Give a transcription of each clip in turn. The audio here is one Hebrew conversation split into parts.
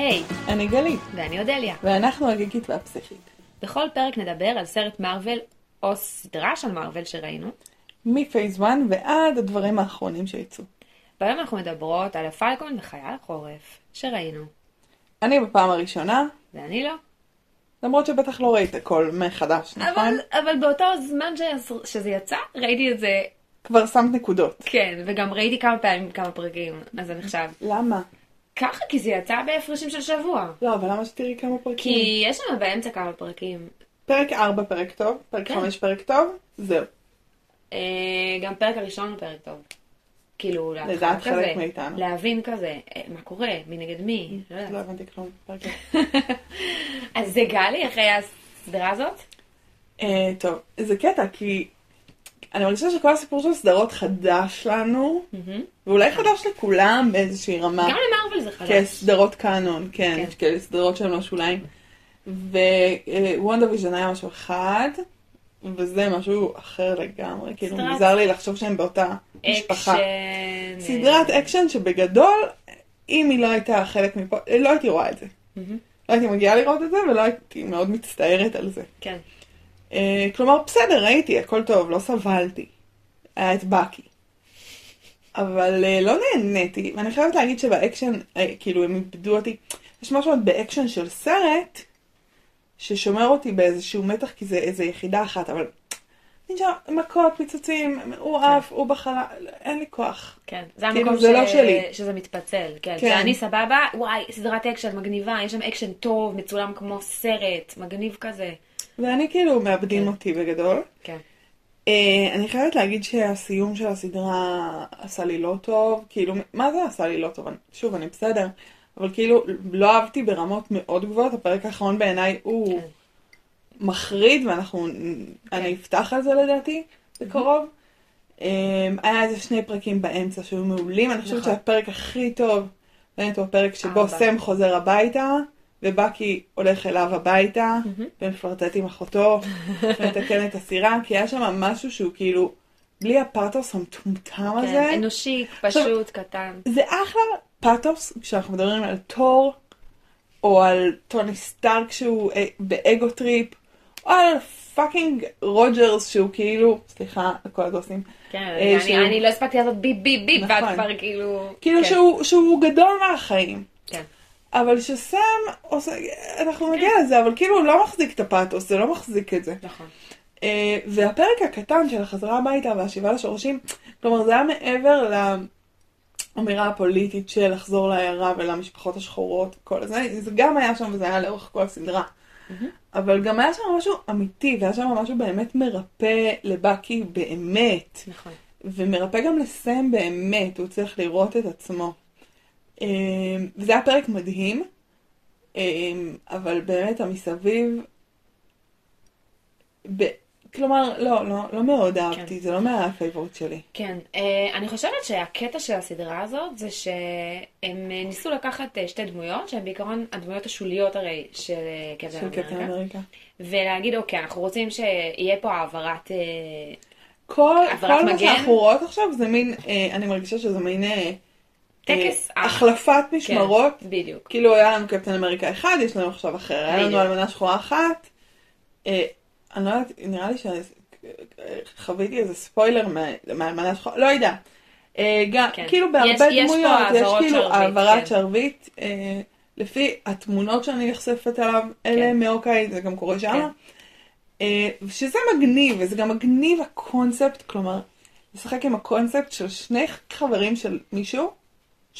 היי, אני גלית, ואני אודליה. ואנחנו הגיקית והפסיכית. בכל פרק נדבר על סרט מארוול או סדרה של מארוול שראינו. מפייס 1 ועד הדברים האחרונים שיצאו. והיום אנחנו מדברות על הפלקון וחייל החורף שראינו. אני בפעם הראשונה, ואני לא. למרות שבטח לא ראית הכל מחדש, נכון? אבל, אבל באותו זמן שזה, שזה יצא, ראיתי את זה, כבר שמת נקודות. כן, וגם ראיתי כמה פעמים כמה פרקים, אז זה נחשב. למה? ככה, כי זה יצא בהפרשים של שבוע. לא, אבל למה שתראי כמה פרקים? כי יש שם באמצע כמה פרקים. פרק 4 פרק טוב, פרק כן. 5 פרק טוב, זהו. אה, גם פרק הראשון הוא פרק טוב. כאילו, לדעת כזה, חלק מאיתנו. להבין כזה, אה, מה קורה, מי נגד מי, לא יודעת. לא הבנתי כלום. פרק אז זה גלי אחרי הסדרה הזאת? אה, טוב, זה קטע, כי אני מרגישה שכל הסיפור של סדרות חדש לנו, ואולי חדש לכולם באיזושהי רמה. גם למרוויל זה חדש. כסדרות קאנון, כן, כן. כאלה סדרות שהן לא שוליים. וונדה ויז'ן היה משהו אחד, וזה משהו אחר לגמרי, כאילו מוזר לי לחשוב שהם באותה משפחה. אקשן. סדרת אקשן שבגדול, אם היא לא הייתה חלק מפה, לא הייתי רואה את זה. לא הייתי מגיעה לראות את זה, ולא הייתי מאוד מצטערת על זה. כן. אה, כלומר, בסדר, ראיתי, הכל טוב, לא סבלתי. היה את בקי. אבל אה, לא נהניתי, ואני חייבת להגיד שבאקשן, אה, כאילו, הם איבדו אותי. יש משהו עוד באקשן של סרט, ששומר אותי באיזשהו מתח, כי זה איזה יחידה אחת, אבל... מכות, פיצוצים, הוא עף, הוא בחלל, אין לי כוח. כן, זה כאילו, המקום זה. לא שלי. שזה מתפצל, כן. כן. שאני סבבה, וואי, סדרת אקשן מגניבה, יש שם אקשן טוב, מצולם כמו סרט, מגניב כזה. ואני כאילו, מאבדים כן. אותי בגדול. כן. אה, אני חייבת להגיד שהסיום של הסדרה עשה לי לא טוב, כאילו, מה זה עשה לי לא טוב? אני- שוב, אני בסדר, אבל כאילו, לא אהבתי ברמות מאוד גבוהות, הפרק האחרון בעיניי הוא כן. מחריד, ואנחנו, אני אפתח על זה לדעתי, בקרוב. אה, היה איזה שני פרקים באמצע שהיו מעולים, אני חושבת נכון. שהפרק הכי טוב, באמת הוא הפרק שבו. סם חוזר הביתה, ובקי הולך אליו הביתה, מהמם. ומפלרטט עם אחותו, ומתקן את הסירה, כי היה שם משהו שהוא כאילו, בלי הפאתוס המטומטם כן, הזה, אנושי, עכשיו- פשוט, קטן. זה אחלה פאתוס כשאנחנו מדברים על תור, או על טוני סטארק שהוא אה, ב ego trip, או על fucking רוג'רס שהוא כאילו, סליחה לכל הדוסים, כן, אה, אני- שהוא- אני לא הספקתי לעשות ביפ ביפ ביפ, ואת נכון. כבר כאילו... כאילו כן, שהוא, שהוא גדול מהחיים. כן. אבל שסם עושה, אנחנו נגיע לזה, אבל כאילו הוא לא מחזיק את הפאתוס, זה לא מחזיק את זה. נכון. אה, והפרק הקטן של החזרה הביתה והשיבה לשורשים, כלומר זה היה מעבר לאמירה הפוליטית של לחזור לעיירה ולמשפחות השחורות, כל זה, זה גם היה שם וזה היה לאורך כל הסדרה. אבל גם היה שם משהו אמיתי, והיה שם משהו באמת מרפא לבקי באמת, נכון. ומרפא גם לסם באמת, הוא צריך לראות את עצמו. אה, וזה היה פרק מדהים, אה, אבל באמת המסביב, ב... כלומר, לא, לא, לא מאוד אהבתי, זה לא מהפייבורט שלי. כן, אה, אני חושבת שהקטע של הסדרה הזאת זה שהם אה, ניסו לקחת אה, שתי דמויות, שהן בעיקרון הדמויות השוליות הרי של קפטן של קפטן אמריקה, אמריקה. ולהגיד, אוקיי, אנחנו רוצים שיהיה פה העברת... כל, כל מה מגן? שאנחנו רואות עכשיו זה מין, אני מרגישה שזה מין טקס אה, אח. החלפת משמרות. כן, בדיוק. כאילו היה לנו קפטן אמריקה אחד, יש לנו עכשיו אחר. היה לנו. אלמנה שחורה אחת. אה, אני לא יודעת, נראה לי שחוויתי איזה ספוילר מה- מהאלמנה השחורה, לא יודע. אה, גם, כן. כאילו בהרבה יש- יש דמויות, יש העברות כאילו שרביט, העברת כן. שרביט. אה, לפי התמונות שאני נחשפת אליו, אלה כן. מאוקיי, זה גם קורה שם. כן. אה, שזה מגניב, וזה גם מגניב הקונספט, כלומר, לשחק עם הקונספט של שני חברים של מישהו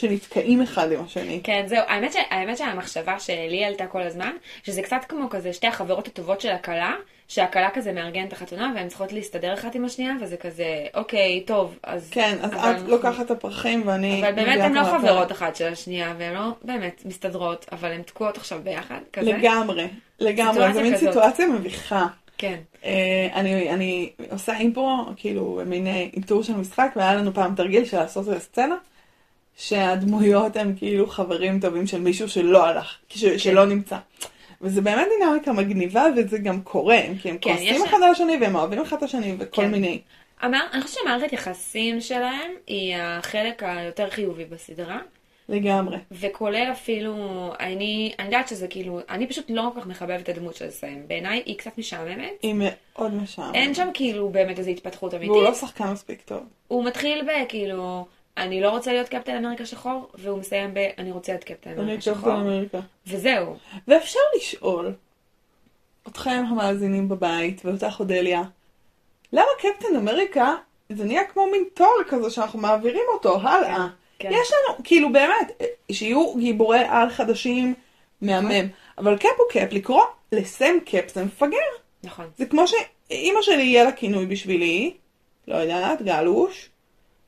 שנתקעים אחד עם השני. כן, זהו, האמת, ש... האמת שהמחשבה שלי עלתה כל הזמן, שזה קצת כמו כזה שתי החברות הטובות של הכלה, שהכלה כזה מארגנת את החתונה והן צריכות להסתדר אחת עם השנייה, וזה כזה, אוקיי, טוב, אז... כן, אז את אנחנו- לוקחת את הפרחים ואני... אבל באמת הן לא את. חברות אחת של השנייה, והן לא באמת מסתדרות, אבל הן תקועות עכשיו ביחד, כזה. לגמרי, לגמרי, זה מין. סיטואציה מביכה. כן, אה, אני, אני עושה אימפרו, כאילו מין אה, איתור של משחק, והיה לנו פעם תרגיל של לעשות איזה סצנה, שהדמויות הם כאילו חברים טובים של מישהו שלא הלך, ש, כן. שלא נמצא. וזה באמת דינמיקה מגניבה, וזה גם קורה, כי הם כן, כועסים אחד על השני, והם אוהבים אחד את השני, וכל כן. מיני. אמר, אני חושבת שהמערכת יחסים שלהם היא החלק היותר חיובי בסדרה. לגמרי. וכולל אפילו, אני, אני יודעת שזה כאילו, אני פשוט לא כל כך מחבבת את הדמות של סם. בעיניי היא קצת משעממת. היא מאוד משעממת. אין שם כאילו באמת איזו התפתחות אמיתית. והוא לא שחקן מספיק טוב. הוא מתחיל בכאילו, אני לא רוצה להיות קפטן אמריקה שחור, והוא מסיים ב, אני רוצה להיות קפטן אני אמריקה קפטן שחור. אמריקה. וזהו. ואפשר לשאול, אתכם המאזינים בבית, ואותך אודליה, למה קפטן אמריקה זה נהיה כמו מין תואר כזה שאנחנו מעבירים אותו הלאה? כן. יש לנו, כאילו באמת, שיהיו גיבורי על חדשים, מהמם. אבל קאפ הוא קאפ, לקרוא לסם קאפ זה מפגר. נכון. זה כמו שאימא שלי יהיה לה כינוי בשבילי, לא יודעת, גלוש,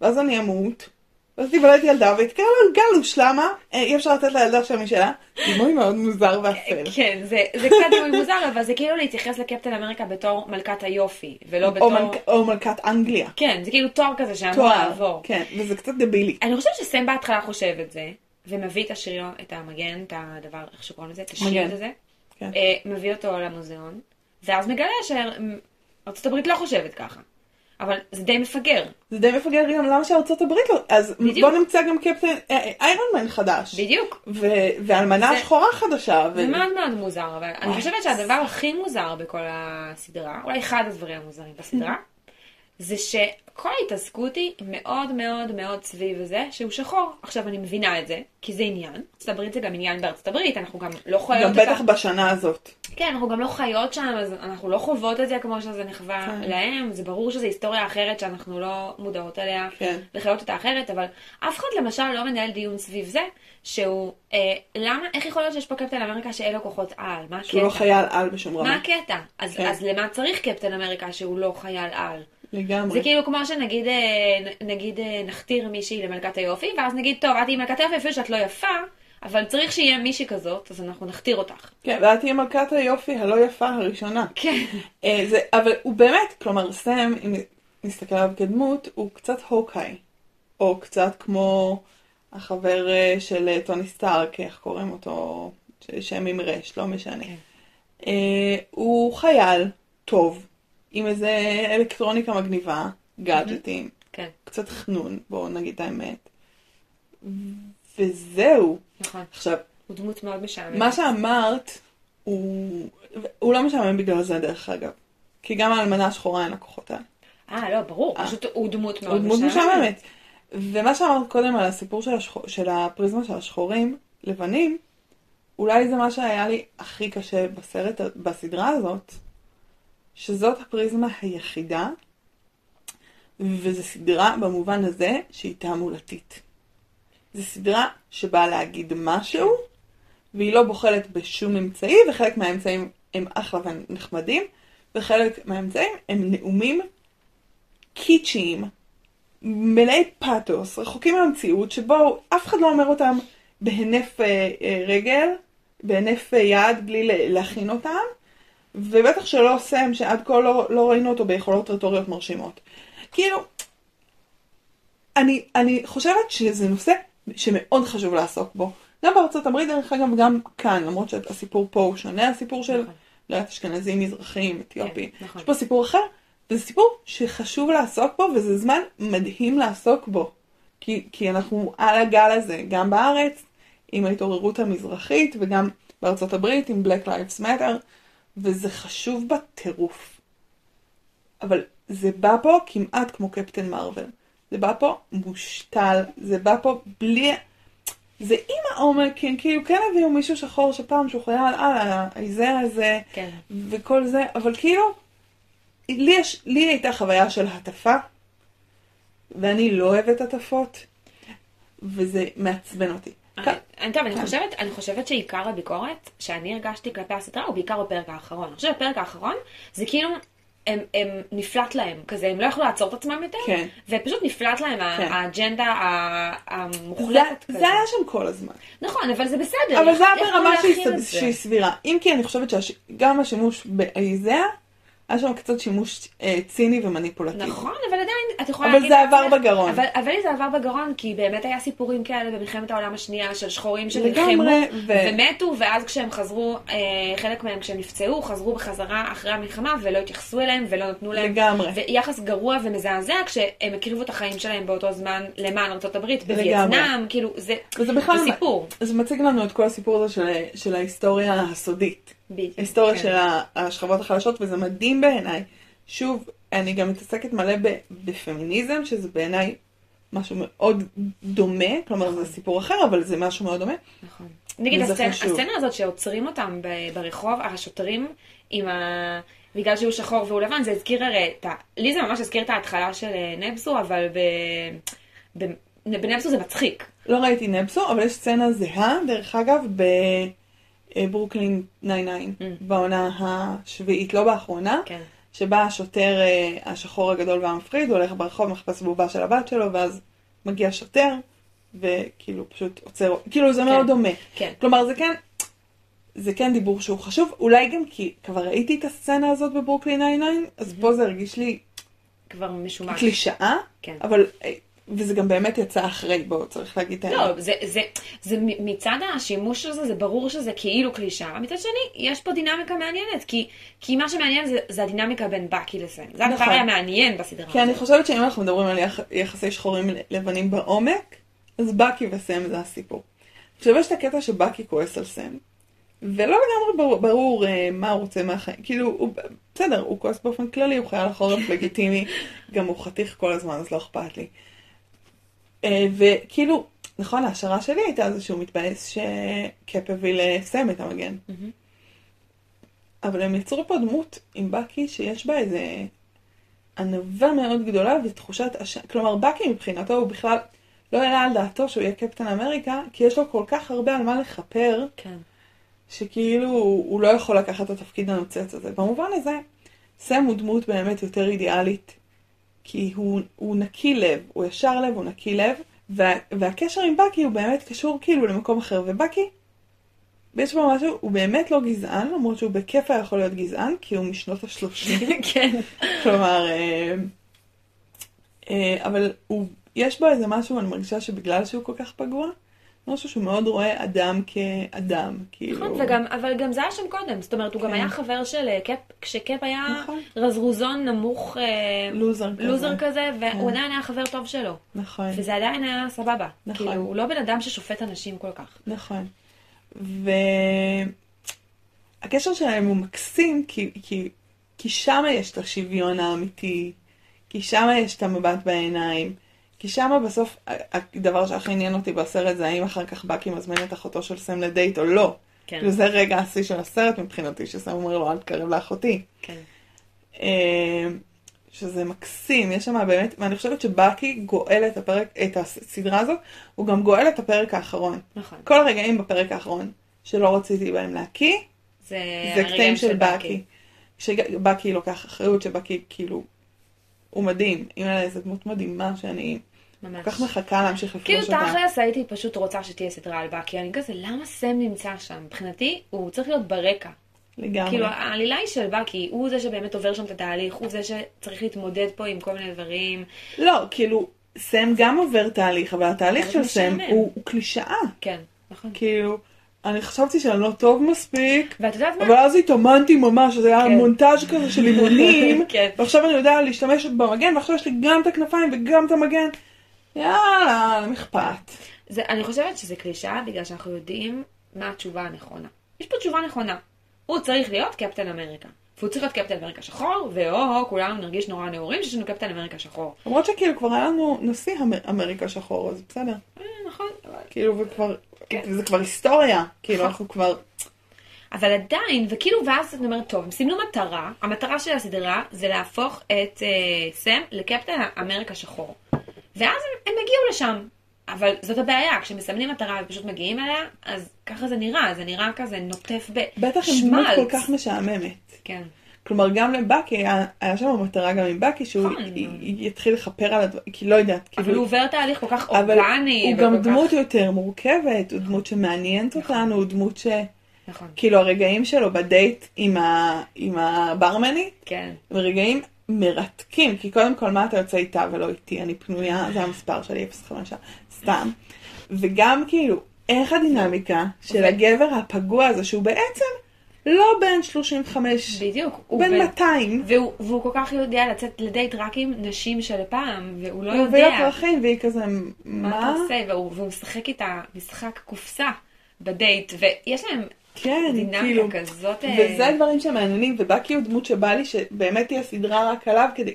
ואז אני אמות, ואז תיוולד ילדה ותקרא לה גלוש, למה? אה, אי אפשר לתת לילדה שם משלה? דימוי מאוד מוזר ואפל. כן, זה, זה קצת דימוי מוזר, אבל זה כאילו להתייחס לקפטן אמריקה בתור מלכת היופי, ולא או, בתור... מלכ... או מלכת אנגליה. כן, זה כאילו תואר כזה שאמור לעבור. כן, וזה קצת דבילי. אני חושבת שסם בהתחלה חושב את זה, ומביא את השריון, את המגן, את הדבר, איך שקוראים לזה, את מגן. הזה, כן. אה, מביא אותו למוזיאון, ואז מגלה שארצות הברית לא חושבת ככה. אבל זה די מפגר. זה די מפגר גם למה שארצות הברית לא... אז בדיוק. בוא נמצא גם קפטן אה, איירון מן חדש. בדיוק. ו... ואלמנה זה- שחורה חדשה. ו... זה מאוד מאוד מוזר, אבל אני. חושבת שהדבר הכי מוזר בכל הסדרה, אולי אחד הדברים המוזרים בסדרה, זה שכל ההתעסקות היא מאוד מאוד מאוד סביב זה שהוא שחור. עכשיו אני מבינה את זה, כי זה עניין. ארצות הברית זה גם עניין בארצות הברית, אנחנו גם לא חיות גם בטח ה... בשנה הזאת. כן, אנחנו גם לא חיות שם, אז אנחנו לא חוות את זה כמו שזה נחווה כן. להם. זה ברור שזו היסטוריה אחרת שאנחנו לא מודעות אליה, כן. לחיות אותה אחרת, אבל אף אחד למשל לא מנהל דיון סביב זה, שהוא, אה, למה, איך יכול להיות שיש פה קפטן אמריקה שאין לו כוחות על? מה שהוא לא הקטע? חייל על בשום מה רמה. הקטע? אז, כן. אז למה צריך קפטן אמריקה שהוא לא חייל על? לגמרי. זה כאילו כמו שנגיד אה, נגיד אה, נכתיר מישהי למלכת היופי, ואז נגיד, טוב, את תהיי מלכת היופי, אפילו שאת לא יפה, אבל צריך שיהיה מישהי כזאת, אז אנחנו נכתיר אותך. כן, ואת תהיי מלכת היופי הלא יפה הראשונה. כן. אה, זה, אבל הוא באמת, כלומר, סם, אם נסתכל עליו כדמות, הוא קצת הוקאי. או קצת כמו החבר של טוני סטארק, איך קוראים אותו? שם עם רש, לא משנה. כן. הוא חייל טוב, עם איזה אלקטרוניקה מגניבה, גאדג'טים, כן, קצת חנון, בואו נגיד את האמת. וזהו. נכון. עכשיו, הוא דמות מאוד משעממת. מה שאמרת, הוא, הוא לא משעמם בגלל זה דרך אגב. כי גם האלמנה השחורה אין לה כוחות האלה. אה, לא, ברור, אה. פשוט הוא דמות הוא מאוד דמות משעממת. משעממת. ומה שאמרת קודם על הסיפור של, השחור, של הפריזמה של השחורים, לבנים, אולי זה מה שהיה לי הכי קשה בסרט, בסדרה הזאת, שזאת הפריזמה היחידה, וזו סדרה במובן הזה שהיא תעמולתית. זו סדרה שבאה להגיד משהו, והיא לא בוחלת בשום אמצעי, וחלק מהאמצעים הם אחלה ונחמדים, וחלק מהאמצעים הם נאומים קיצ'יים, מלאי פאתוס, רחוקים מהמציאות, שבו אף אחד לא אומר אותם בהינף אה, אה, רגל, בהינף אה, יד, בלי להכין אותם, ובטח שלא סם, שעד כה לא, לא ראינו אותו ביכולות רטוריות מרשימות. כאילו, אני, אני חושבת שזה נושא שמאוד חשוב לעסוק בו. גם בארצות הברית, דרך אגב, גם כאן, למרות שהסיפור פה הוא שונה, הסיפור של, נכון. לא יודעת, אשכנזים, מזרחים, אתיופים. כן, נכון. יש פה סיפור אחר, וזה סיפור שחשוב לעסוק בו, וזה זמן מדהים לעסוק בו. כי, כי אנחנו על הגל הזה, גם בארץ, עם ההתעוררות המזרחית, וגם בארצות הברית, עם Black Lives Matter, וזה חשוב בטירוף. אבל זה בא פה כמעט כמו קפטן מרוויל. זה בא פה מושתל, זה בא פה בלי... זה עם העומק, כן, כאילו כן הביאו מישהו שחור שפעם שהוא חייל על העיזה הזה, כן. וכל זה, אבל כאילו, לי, יש, לי הייתה חוויה של הטפה, ואני לא אוהבת הטפות, וזה מעצבן אותי. אני- אני- טוב, אני כן. חושבת, אני חושבת שעיקר הביקורת שאני הרגשתי כלפי הסדרה הוא בעיקר בפרק האחרון. אני חושבת בפרק האחרון זה כאילו הם, הם נפלט להם, כזה הם לא יכלו לעצור את עצמם יותר, כן. ופשוט נפלט להם כן. האג'נדה זה, המוחלטת כזה. זה היה שם כל הזמן. נכון, אבל זה בסדר. אבל זה היה ברמה לא שהיא, זה? סבירה. אם כי אני חושבת שגם השימוש באייזאה היה שם קצת שימוש אה, ציני ומניפולטיבי. נכון, אבל עדיין, את יכולה אבל להגיד זה עבר לעצמך- בגרון. אבל, אבל זה עבר בגרון, כי באמת היה סיפורים כאלה במלחמת העולם השנייה של שחורים שנלחמו ו- ומתו, ואז כשהם חזרו, אה, חלק מהם כשהם נפצעו, חזרו בחזרה אחרי המלחמה ולא התייחסו אליהם ולא נתנו להם. לגמרי. ויחס גרוע ומזעזע כשהם הקריבו את החיים שלהם באותו זמן למען ארצות הברית. בווייטנאם, כאילו, זה, וזה בכלל, זה סיפור. זה מציג לנו את כל הסיפור הזה של, של ההיסטוריה הסודית. בדיוק, כן. של השכבות החלשות, וזה מדהים בעיניי. שוב, אני גם מתעסקת מלא ב- בפמיניזם, שזה בעיניי משהו מאוד דומה, כלומר זה סיפור אחר, אבל זה משהו מאוד דומה. נכון. נגיד הסצנה. הסצנה הזאת שעוצרים אותם ב- ברחוב, השוטרים עם ה... בגלל שהוא שחור והוא לבן, זה הזכיר הרי את ה... לי זה ממש הזכיר את ההתחלה של אה, נבסו, אבל ב... ב... בנבסו זה מצחיק. לא ראיתי נפסו, אבל יש סצנה זהה, דרך אגב, בברוקלין 99, Mm. בעונה השביעית, לא באחרונה, כן. שבה השוטר אה, השחור הגדול והמפחיד, הולך ברחוב, מחפש בובה של הבת שלו, ואז מגיע שוטר, וכאילו פשוט עוצר, כאילו זה כן. מאוד דומה. כן. כלומר זה כן, זה כן דיבור שהוא חשוב, אולי גם כי כבר ראיתי את הסצנה הזאת בברוקלין 99, אז פה זה הרגיש לי כבר משומש. קלישאה, כן. אבל, אה, וזה גם באמת יצא אחרי, בואו, צריך להגיד את האמת. לא, זה, זה, זה מצד השימוש הזה, זה ברור שזה כאילו קלישאה. מצד שני, יש פה דינמיקה מעניינת, כי, כי מה שמעניין זה, זה הדינמיקה בין בקי לסן. זה הדבר נכון. המעניין בסדרה כי אני הזאת. חושבת שאם אנחנו מדברים על יח... יחסי שחורים לבנים בעומק, אז בקי וסם זה הסיפור. עכשיו יש את הקטע שבקי כועס על סם, ולא לגמרי ברור, ברור אה, מה הוא רוצה מהחיים. כאילו, הוא, בסדר, הוא כועס באופן כללי, הוא חייל החורף לגיטימי, גם הוא חתיך כל הזמן, אז לא אכפת לי. אה, וכאילו, נכון, ההשערה שלי הייתה זה שהוא מתבאס שקאפ הביא לסם את המגן. אבל הם יצרו פה דמות עם בקי שיש בה איזה ענווה מאוד גדולה ותחושת אשם. כלומר, בקי מבחינתו הוא בכלל לא העלה על דעתו שהוא יהיה קפטן אמריקה, כי יש לו כל כך הרבה על מה לכפר, כן. שכאילו הוא לא יכול לקחת את התפקיד הנוצץ הזה. במובן הזה, סם הוא דמות באמת יותר אידיאלית, כי הוא, הוא נקי לב, הוא ישר לב, הוא נקי לב, וה, והקשר עם בקי הוא באמת קשור כאילו למקום אחר, ובקי, יש בו משהו, הוא באמת לא גזען, למרות שהוא בכיף היה יכול להיות גזען, כי הוא משנות ה-30. כן. כלומר, אה, אה, אבל הוא, יש בו איזה משהו, אני מרגישה שבגלל שהוא כל כך פגוע, משהו שהוא מאוד רואה אדם כאדם, כאילו. נכון, וגם, אבל גם זה היה שם קודם, זאת אומרת, הוא גם כן. היה חבר של אה, קאפ, כשקאפ היה נכון. רזרוזון נמוך, אה, לוזר כזה. לוזר כזה, והוא כן. עדיין היה חבר טוב שלו. נכון, וזה עדיין היה סבבה. נכון. כאילו, הוא לא בן אדם ששופט אנשים כל כך. נכון. והקשר שלהם הוא מקסים, כי, כי, כי שם יש את השוויון האמיתי, כי שם יש את המבט בעיניים, כי שם בסוף הדבר שהכי עניין אותי בסרט זה האם אחר כך בקי מזמין את אחותו של סם לדייט או לא. כן, כאילו זה רגע השיא של הסרט מבחינתי, שסם אומר לו אל תקרב לאחותי. כן. אה, שזה מקסים, יש שם באמת, ואני חושבת שבאקי גואל את הפרק, את הסדרה הזאת, הוא גם גואל את הפרק האחרון. נכון. כל הרגעים בפרק האחרון שלא רציתי בהם להקיא, זה זה קטעים של בקי. שבקי לוקח אחריות, שבקי כאילו, הוא מדהים. אם היה איזה דמות מדהימה שאני ממש. כל כך מחכה להמשיך כאילו לפגוש אותה. תכלס הייתי פשוט רוצה שתהיה סדרה על בקי, אני כזה, למה סם נמצא שם? מבחינתי, הוא צריך להיות ברקע. לגמרי. כאילו, העלילה היא של בקי, הוא זה שבאמת עובר שם את התהליך, הוא זה שצריך להתמודד פה עם כל מיני דברים. לא, כאילו, סם גם עובר תהליך, אבל התהליך של סם. הוא הוא קלישאה. כן, נכון. כאילו, אני חשבתי שאני לא טוב מספיק, ואת יודעת מה? אבל אז התאמנתי ממש, זה היה כן. מונטאז' כזה של אימונים, כן. ועכשיו אני יודע להשתמש במגן, ועכשיו יש לי גם את הכנפיים וגם את המגן. יאללה, למי אכפת? אני חושבת שזה קלישאה בגלל שאנחנו יודעים מה התשובה הנכונה. יש פה תשובה נכונה. הוא צריך להיות קפטן אמריקה. והוא צריך להיות קפטן אמריקה שחור, ואו, כולנו נרגיש נורא נאורים שיש לנו קפטן אמריקה שחור. למרות שכאילו כבר היה לנו נשיא אמ- אמריקה שחור, אז בסדר. אה, נכון. כאילו, וכבר, כן. זה כבר היסטוריה. כאילו, נכון. אנחנו כבר, אבל עדיין, וכאילו, ואז אני אומרת, טוב, הם סימנו מטרה, המטרה של הסדרה זה להפוך את אה, סם לקפטן אמריקה שחור. ואז הם, הם הגיעו לשם. אבל זאת הבעיה, כשמסמנים מטרה ופשוט מגיעים אליה, אז ככה זה נראה, זה נראה כזה נוטף בטח עם דמות בשמלץ. כל כך משעממת. כן. כלומר, גם לבקי, היה, היה שם מטרה גם עם בקי, שהוא נכון. י- יתחיל לכפר על הדברים, כי לא יודעת, אבל כאילו, הוא עובר תהליך כל כך אורגני. הוא גם כך- דמות יותר מורכבת, הוא דמות שמעניינת נכון. אותנו, הוא דמות ש... נכון. כאילו הרגעים שלו בדייט עם, ה... עם הברמנית, כן. הם רגעים מרתקים, כי קודם כל מה אתה יוצא איתה ולא איתי, אני פנויה, זה המספר שלי, 05, סתם. וגם כאילו, איך הדינמיקה של הגבר הפגוע הזה, שהוא בעצם לא בן 35, בדיוק. הוא בן בן- 200, והוא, והוא כל כך יודע לצאת לדייט רק עם נשים של פעם, והוא לא הוא יודע פרחים, והיא כזה, מה אתה מה? עושה, והוא, והוא משחק איתה משחק קופסה בדייט, ויש להם כן, כאילו, כזאת... אה, וזה הדברים שמעניינים, ובקי הוא דמות שבא לי שבאמת תהיה סדרה רק עליו כדי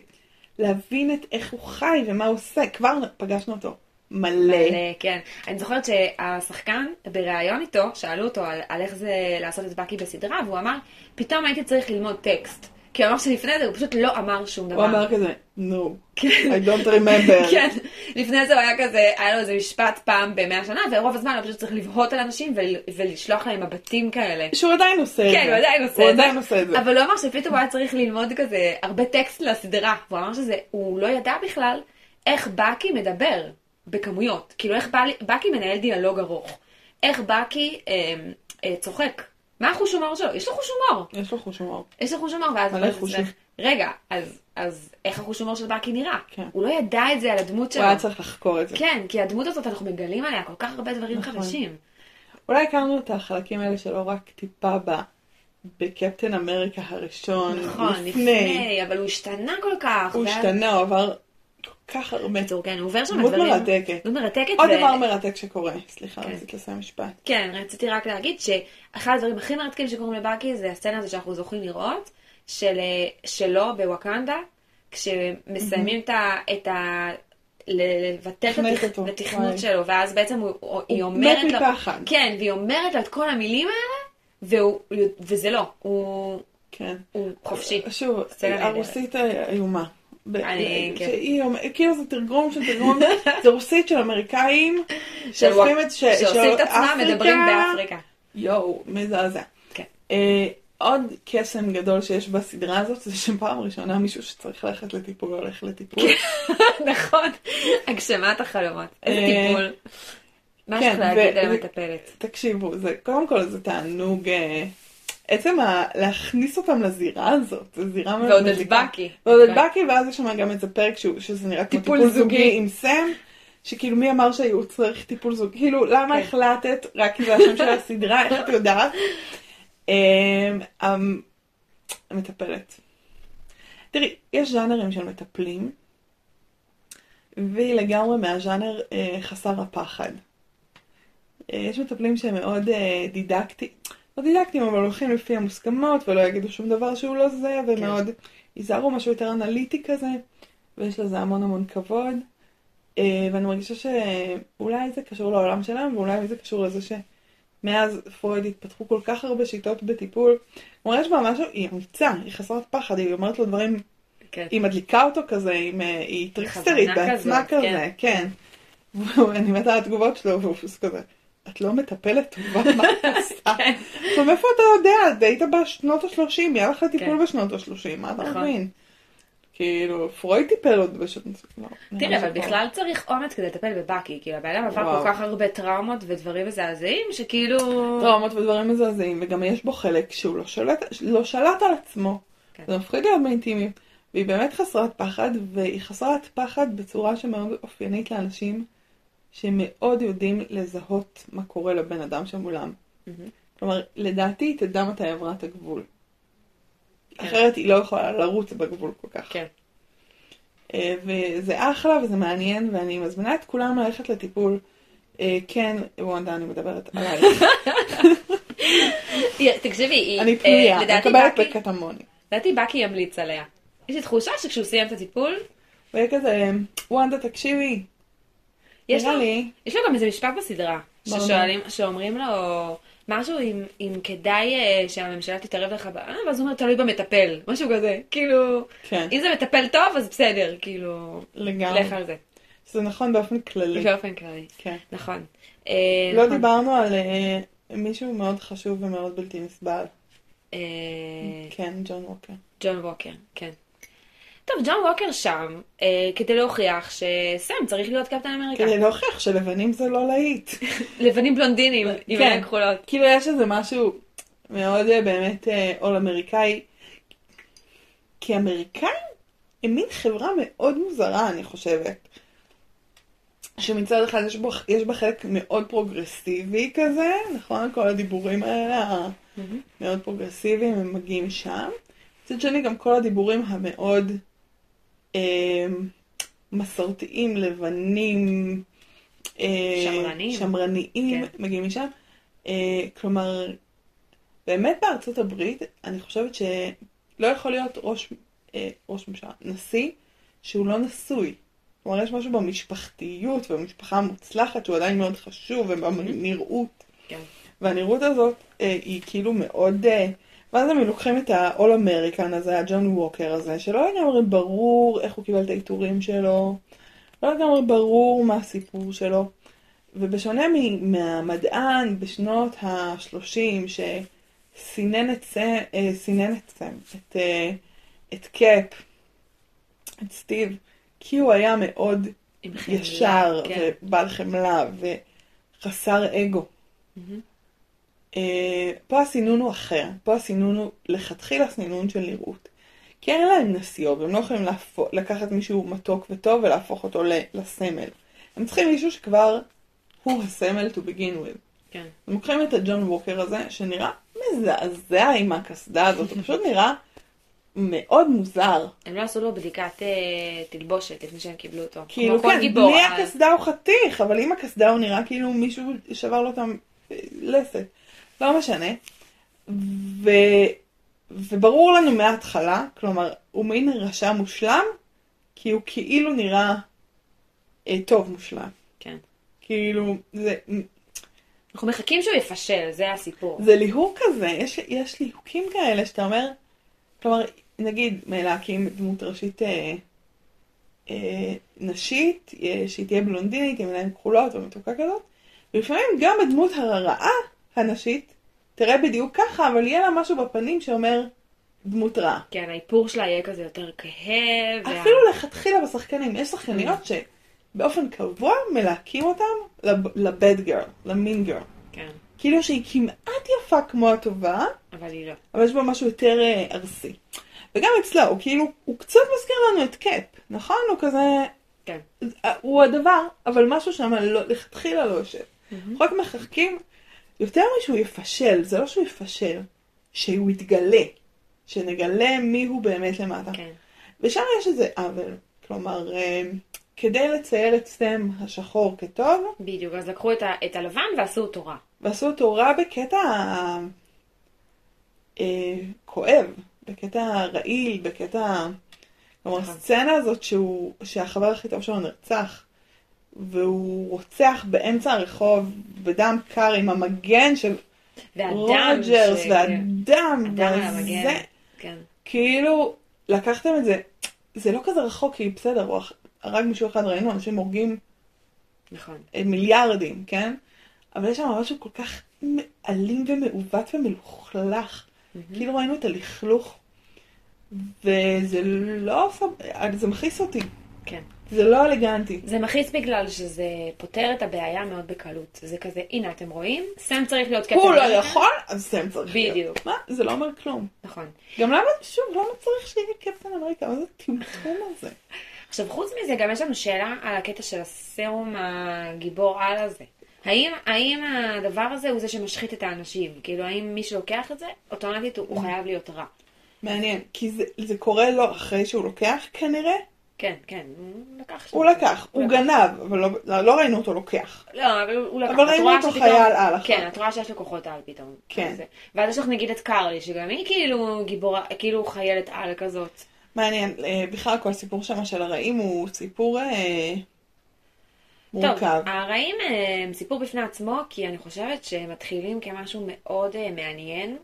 להבין את איך הוא חי ומה הוא עושה. כבר פגשנו אותו מלא. מלא, כן. אני זוכרת שהשחקן, בריאיון איתו, שאלו אותו על, על איך זה לעשות את בקי בסדרה, והוא אמר, פתאום הייתי צריך ללמוד טקסט. כי הוא אמר שלפני זה הוא פשוט לא אמר שום דבר. הוא אמר כזה, no, כן. I don't remember. כן, לפני זה הוא היה כזה, היה לו איזה משפט פעם במאה שנה, ורוב הזמן הוא פשוט צריך לבהות על אנשים ול, ולשלוח להם מבטים כאלה. שהוא עדיין עושה את זה. כן, הוא עדיין עושה הוא את זה. עדיין עושה את זה. אבל הוא אמר שפתאום הוא היה צריך ללמוד כזה הרבה טקסט לסדרה. והוא אמר שזה, הוא לא ידע בכלל איך בקי מדבר בכמויות. כאילו איך בקי מנהל דיאלוג ארוך. איך בקי אה, אה, צוחק. מה החוש הומור שלו? יש לו חוש הומור. יש לו חוש הומור. יש לו חוש הומור, ואז מלא הוא חושים. רגע, אז, אז איך החוש הומור של בקי נראה? כן. הוא לא ידע את זה על הדמות הוא שלו. היה צריך לחקור את זה. כן, כי הדמות הזאת, אנחנו מגלים עליה כל כך הרבה דברים נכון. חדשים. אולי הכרנו את החלקים האלה שלו רק טיפה ב... בקפטן אמריקה הראשון. נכון, לפני, אבל הוא השתנה כל כך. הוא ואז- השתנה, הוא עבר כך הרבה. בקיצור, כן, הוא עובר שם דמות דברים... מרתקת. דמות מרתקת. עוד ו- דבר מרתק שקורה, סליחה, כן. רציתי לסיים משפט. כן, רציתי רק להגיד שאחד הדברים הכי מרתקים שקורים לבאקי זה הסצנה הזו שאנחנו זוכים לראות, של, אה, שלו בווקנדה, כשמסיימים את ה... את ה... לבטל את התכנות. שלו, ואז בעצם הוא, הוא, היא הוא אומרת מת לו, מפחד. כן, והיא אומרת לו את כל המילים האלה, והוא, וזה לא, הוא, כן. הוא חופשי. שוב. הרוסית איומה. אני- כן. שהיא כאילו זה תרגום של תרגום, זה רוסית של אמריקאים, את ש... שעושים את עצמם, מדברים באפריקה. יואו, מזעזע. כן. אה, עוד קסם גדול שיש בסדרה הזאת, זה שפעם ראשונה מישהו שצריך ללכת לטיפול הולך לטיפול. נכון, הגשמת החלומות. איזה אה, טיפול. מה כן, יש לך להגיד על המטפלת? תקשיבו, זה, קודם כל זה תענוג, אה, עצם ה, להכניס אותם לזירה הזאת, זו זירה מאוד ועוד את מזיקה. בקי. ועוד את בקי, ואז יש שם גם איזה פרק שהוא, שזה נראה כמו טיפול טיפול זוגי. זוגי עם סם, שכאילו מי אמר שהייעוץ צריך טיפול זוגי, כאילו למה כן. החלטת, רק כי זה השם של הסדרה, איך את יודעת? אמ, המ- המטפלת. תראי, יש ז'אנרים של מטפלים, והיא לגמרי מהז'אנר אה, חסר הפחד. אה, יש מטפלים שהם מאוד אה, דידקטיים, דידקטיים, אבל הולכים לפי המוסכמות ולא יגידו שום דבר שהוא לא זה, ומאוד ייזהרו משהו יותר אנליטי כזה, ויש לזה המון המון כבוד. אה, ואני מרגישה שאולי זה קשור לעולם שלנו, ואולי זה קשור לזה שמאז פרויד התפתחו כל כך הרבה שיטות בטיפול. כלומר, יש בה משהו, היא אמיצה, היא חסרת פחד, היא אומרת לו דברים כן. היא מדליקה אותו כזה, אה, היא טריקסטרית בכוונה בעצמה כזאת, כזה, כן. ואני מתה על התגובות שלו, והוא פשוט כזה, את לא מטפלת טובה, מה את עושה? כן. עכשיו מאיפה אתה יודע? היית בשנות ה-30, היה לך טיפול כן. בשנות ה-30, מה אתה נכון. מבין? כאילו, פרויד טיפל עוד בשנות... לא, נראה תראה, אבל. בכלל צריך אומץ כדי לטפל בבקי, כאילו הבן אדם עבר. כל כך הרבה טראומות ודברים מזעזעים, שכאילו... טראומות ודברים מזעזעים, וגם יש בו חלק שהוא לא לא שלט על עצמו. כן. זה מפחיד להיות באינטימיות. והיא באמת חסרת פחד, והיא חסרת פחד בצורה שמאוד אופיינית לאנשים שמאוד יודעים לזהות מה קורה לבן אדם שמולם. מהמם. כלומר, לדעתי היא תדע מתי עברה את הגבול. אחרת היא לא יכולה לרוץ בגבול כל כך. כן. אה, וזה אחלה וזה מעניין, ואני מזמינה את כולם ללכת לטיפול. אה, כן, וונדה, אני מדברת עלייך. תקשיבי, היא... אני אה, פנויה, אני מקבלת בקטמוני. לדעתי בקי ימליץ עליה. יש לי תחושה שכשהוא סיים את הטיפול, הוא יהיה כזה, וונדה, תקשיבי, יש לו, לי, יש לו גם איזה משפט בסדרה, ששואלים, שאומרים לו משהו אם, אם כדאי אה, שהממשלה תתערב לך, ב- אה, ואז הוא אומר תלוי במטפל, משהו כזה, כאילו, כן, אם זה מטפל טוב אז בסדר, כאילו, לגמרי. לך על זה, זה נכון באופן כללי. באופן כללי, כן. נכון. אה, לא נכון. דיברנו על אה, מישהו מאוד חשוב ומאוד בלתי נסבל. אה, כן, ג'ון ווקר. ג'ון ווקר, כן. טוב, ג'ון ווקר שם, אה, כדי להוכיח שסם צריך להיות קפטן אמריקה. כדי להוכיח שלבנים זה לא להיט. לבנים בלונדינים עם כן. עיניים כחולות. כאילו יש איזה משהו, מאוד אה, באמת אה, עול אמריקאי. כי אמריקאים הם מין חברה מאוד מוזרה, אני חושבת. שמצד אחד יש, בו, יש בה חלק מאוד פרוגרסיבי כזה, נכון? כל הדיבורים האלה המאוד פרוגרסיביים הם מגיעים משם. מצד שני גם כל הדיבורים המאוד מסורתיים, לבנים, אה, שמרניים. שמרניים כן. מגיעים משם. אה, כלומר, באמת בארצות הברית, אני חושבת שלא יכול להיות ראש, אה, ראש ממשלה, נשיא, שהוא לא נשוי. כלומר, יש משהו במשפחתיות ובמשפחה המוצלחת שהוא עדיין מאוד חשוב, ובנראות. כן. והנראות הזאת היא כאילו מאוד... ואז הם לוקחים את ה-all American הזה, הג'ון ווקר הזה, שלא לגמרי ברור איך הוא קיבל את העיטורים שלו, לא לגמרי ברור מה הסיפור שלו. ובשונה מהמדען בשנות ה-30 שסינן את, סם, אה, סינן את, את, אה, את קאפ, את סטיב, כי הוא היה מאוד ישר כן. ובעל חמלה וחסר אגו. מהמם. אה, פה הסינון הוא אחר, פה הסינון הוא לכתחילה סינון של נראות. כי אין להם נסיעות, והם לא יכולים להפוך, לקחת מישהו מתוק וטוב ולהפוך אותו לסמל. הם צריכים מישהו שכבר הוא הסמל to begin with. כן. הם לוקחים את הג'ון ווקר הזה, שנראה מזעזע עם הקסדה הזאת, הוא פשוט נראה מאוד מוזר. הם לא עשו לו בדיקת אה, תלבושת לפני שהם קיבלו אותו. כאילו כן, גיבור. בלי הקסדה הוא חתיך, אבל עם הקסדה הוא נראה כאילו מישהו שבר לו את הלסת. לא משנה. ו... וברור לנו מההתחלה, כלומר, הוא מין רשע מושלם, כי הוא כאילו נראה אה, טוב מושלם. כן. כאילו, זה, אנחנו מחכים שהוא יפשל, זה הסיפור. זה ליהוק כזה, יש, יש ליהוקים כאלה שאתה אומר, כלומר, נגיד, להקים דמות ראשית אה, אה, נשית, אה, שהיא תהיה בלונדינית עם עיניים כחולות ומתוקה כזאת, ולפעמים גם הדמות הרעה הנשית תראה בדיוק ככה, אבל יהיה לה משהו בפנים שאומר דמות רעה. כן, האיפור שלה יהיה כזה יותר כהה. וה- אפילו לכתחילה בשחקנים, יש שחקניות שבאופן קבוע מלהקים אותם לבד גרל, למין גרל. כן, כאילו שהיא כמעט יפה כמו הטובה, אבל היא לא. אבל יש בו משהו יותר אה, ארסי. וגם אצלו, הוא כאילו, הוא קצת מזכיר לנו את קאפ, נכון? הוא כזה, כן. אה, הוא הדבר, אבל משהו שם לא, לכתחילה לא יושב. אנחנו רק מחכים יותר משהוא יפשל, זה לא שהוא יפשל, שהוא יתגלה, שנגלה מי הוא באמת למטה. כן. ושם יש איזה עוול, כלומר, אה, כדי לצייר את סטם השחור כטוב, בדיוק, אז לקחו את, ה- את הלבן ועשו אותו רע. ועשו אותו רע בקטע אה, כואב, בקטע רעיל, בקטע... כלומר, נכון. הסצנה הזאת שהוא, שהחבר הכי טוב שלו נרצח, והוא רוצח באמצע הרחוב בדם קר עם המגן של. רוג'רס, ש- והדם. וזה, כן. כאילו, לקחתם את זה, זה לא כזה רחוק, כי בסדר, הוא הרג מישהו אחד, ראינו אנשים הורגים נכון. אה, מיליארדים, כן? אבל יש שם משהו כל כך אלים ומעוות ומלוכלך. כאילו ראינו את הלכלוך, וזה לא... זה מכעיס אותי. כן. זה לא אלגנטי. זה מכעיס בגלל שזה פותר את הבעיה מאוד בקלות. זה כזה, הנה אתם רואים, סם צריך להיות קטע. הוא לא יכול, אז סם צריך להיות. בדיוק. מה? זה לא אומר כלום. נכון. גם למה, שוב, למה צריך שיהיה קפטן אמריקה? מה זה הטמטום הזה? עכשיו, חוץ מזה, גם יש לנו שאלה על הקטע של הסרום הגיבור על הזה. האם, האם הדבר הזה הוא זה שמשחית את האנשים? כאילו, האם מי שלוקח את זה, אוטומטית הוא, הוא חייב להיות רע? מעניין, כי זה, זה קורה לו אחרי שהוא לוקח כנראה. כן, כן, הוא לקח. הוא. לקח, הוא גנב, אבל לא, לא, לא ראינו אותו לוקח. לא, אבל הוא לקח. אבל ראינו אותו חייל על אחר כן. את רואה שיש לו כוחות על פתאום. כן. אז- ואז יש לך נגיד את קרלי, שגם היא כאילו גיבורה, כאילו חיילת על כזאת. מעניין, אה, בכלל כל הסיפור שם של הרעים הוא סיפור אה, טוב, מורכב. הרעים אה, הם סיפור בפני עצמו, כי אני חושבת שהם מתחילים כמשהו מאוד מעניין,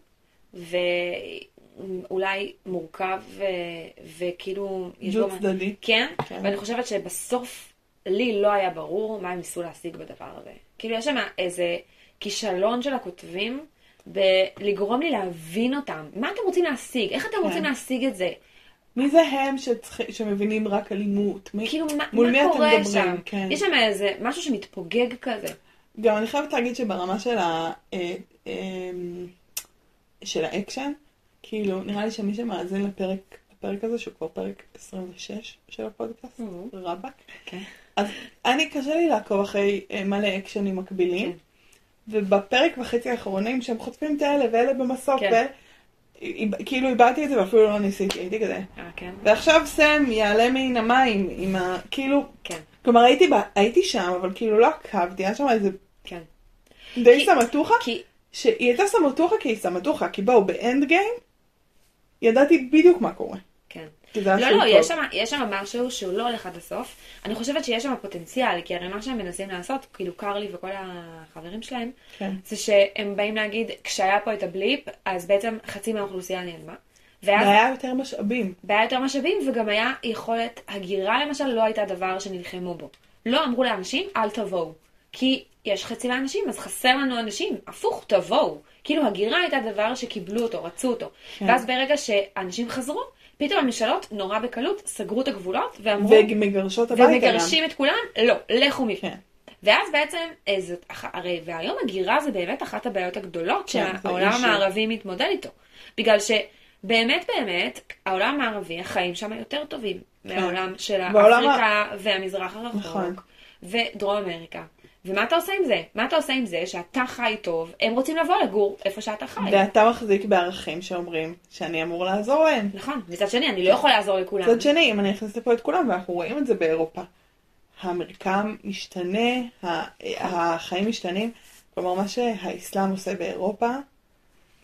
ואולי מורכב, ו... וכאילו... יש בו דו צדדי. כן, כן. ואני חושבת שבסוף לי לא היה ברור מה הם ניסו להשיג בדבר הזה. כאילו, יש שם איזה כישלון של הכותבים בלגרום לי להבין אותם. מה אתם רוצים להשיג? איך אתם כן. רוצים להשיג את זה? מי זה הם שצריך, שמבינים רק אלימות? מי, כאילו, מה, מול מה מי אתם קורה מדברים? שם? כן. יש שם איזה משהו שמתפוגג כזה. גם אני חייבת להגיד שברמה של ה... אה, אה, של האקשן, כאילו, נראה לי שמי שמאזין לפרק, לפרק הזה, שהוא כבר פרק 26 של הפודקאסט, Mhm. רבאק, כן. אז אני, קשה לי לעקוב אחרי אה, מלא אקשנים מקבילים, כן. ובפרק וחצי האחרונים שהם חוטפים את האלה ואלה במסוק, כן. כאילו איבדתי את זה ואפילו לא ניסיתי, הייתי כזה. אה, כן. ועכשיו סם יעלה מן המים עם ה... כאילו, כן. כלומר הייתי, ב... הייתי שם, אבל כאילו לא עקבתי, היה שם איזה כן. די כי- סמטוחה, כי... שהיא הייתה סמטוחה כי היא סמטוחה, כי בואו, באנד גיים, ידעתי בדיוק מה קורה. כן. לא, לא, טוב. יש שם, יש שם משהו שהוא לא הולך עד הסוף. אני חושבת שיש שם פוטנציאל, כי הרי מה שהם מנסים לעשות, כאילו קרלי וכל החברים שלהם, כן. זה שהם באים להגיד, כשהיה פה את הבליפ, אז בעצם חצי מהאוכלוסייה נעלמה. ואז והיה יותר משאבים. והיה יותר משאבים, וגם היה יכולת, הגירה למשל לא הייתה דבר שנלחמו בו. לא אמרו לאנשים, אל תבואו. כי יש חצי מהאנשים, אז חסר לנו אנשים. הפוך, תבואו. כאילו הגירה הייתה דבר שקיבלו אותו, רצו אותו. כן. ואז ברגע שאנשים חזרו, פתאום הממשלות נורא בקלות סגרו את הגבולות ואמרו, ומגרשות הביתה גם. ומגרשים את כולם, לא, לכו מפה. כן. ואז בעצם, אה, זאת, הרי, והיום הגירה זה באמת אחת הבעיות הגדולות כן, שהעולם. המערבי מתמודד איתו. בגלל שבאמת באמת, העולם המערבי, החיים שם יותר טובים מהעולם של כן. בעולם אפריקה והמזרח הרחוק, נכון. ודרום אמריקה. ומה אתה עושה עם זה? מה אתה עושה עם זה שאתה חי טוב, הם רוצים לבוא לגור איפה שאתה חי. ואתה מחזיק בערכים שאומרים שאני אמור לעזור להם. נכון, מצד שני, אני לא יכול לעזור לכולם. מצד שני, אם אני אכניס לפה את כולם, ואנחנו רואים את זה באירופה, המרקם משתנה, החיים משתנים, כלומר מה שהאסלאם עושה באירופה,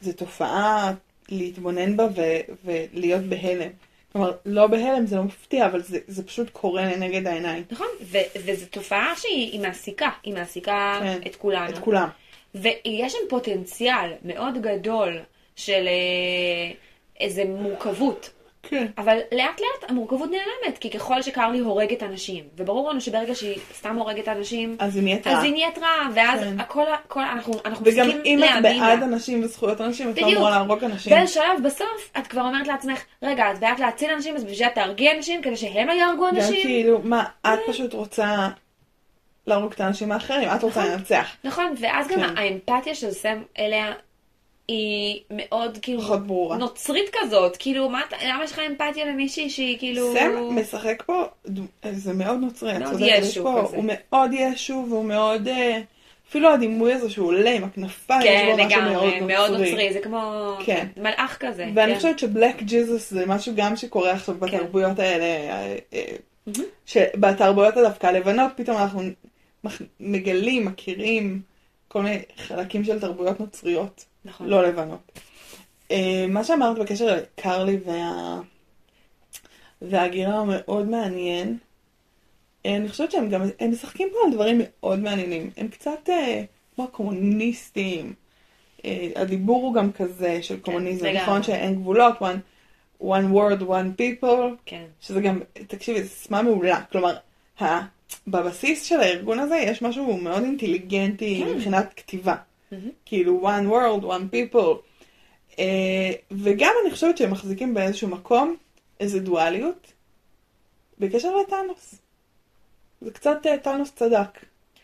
זה תופעה להתבונן בה ו- ולהיות בהלם. כלומר, לא בהלם זה לא מפתיע, אבל זה, זה פשוט קורה לנגד העיניים. נכון, ו- וזו תופעה שהיא היא מעסיקה, היא מעסיקה כן, את כולנו. את כולם. ויש שם פוטנציאל מאוד גדול של אה, איזה מורכבות. כן. אבל לאט לאט המורכבות נעלמת, כי ככל שקרלי הורגת אנשים, וברור לנו שברגע שהיא סתם הורגת אנשים, אז היא נהיית אז רעה. היא נהיית רעה, ואז כן. הכל, הכל, אנחנו, אנחנו וגם מפסיקים אם את להאמין בעד. אנשים וזכויות אנשים, את לא בדיוק. אמורה להרוג אנשים. באיזה שלב בסוף את כבר אומרת לעצמך, רגע, את בעד להציל אנשים, אז בשביל תהרגי אנשים כדי שהם לא יהרגו גם אנשים? כאילו, מה, את פשוט רוצה להרוג את האנשים האחרים, את רוצה לנצח. נכון, ואז גם כן. האמפתיה של סם אליה היא מאוד כאילו פחות ברורה. נוצרית כזאת, כאילו מה, למה יש לך אמפתיה למישהי שהיא כאילו... סם משחק פה, זה מאוד נוצרי, את מאוד צודקת, יש ישו פה- כזה. הוא מאוד ישו והוא מאוד, אה, אפילו הדימוי הזה שהוא עולה עם הכנפיים, כן, יש בו משהו לגמרי, מאוד נוצרי. נוצרי, זה כמו כן. מלאך כזה. ואני כן. חושבת שבלק ג'יזוס זה משהו גם שקורה עכשיו בתרבויות האלה, אה, אה, שבתרבויות הדווקא הלבנות פתאום אנחנו מגלים, מכירים כל מיני חלקים של תרבויות נוצריות, נכון. לא לבנות. אה, מה שאמרת בקשר לקרלי וה... וההגירה הוא מאוד מעניין. אה, אני חושבת שהם גם, הם משחקים פה על דברים מאוד מעניינים. הם קצת אה, כמו הקומוניסטים. אה, הדיבור הוא גם כזה של קומוניזם, לגמרי. נכון שאין גבולות, one, one word, one people, כן. שזה גם, תקשיבי, זו סיסמה מעולה. כלומר, ה, בבסיס של הארגון הזה יש משהו מאוד אינטליגנטי כן. מבחינת כתיבה. מהמם. כאילו one world, one people. אה, וגם אני חושבת שהם מחזיקים באיזשהו מקום איזו דואליות בקשר לטאנוס. זה קצת אה, טאנוס צדק.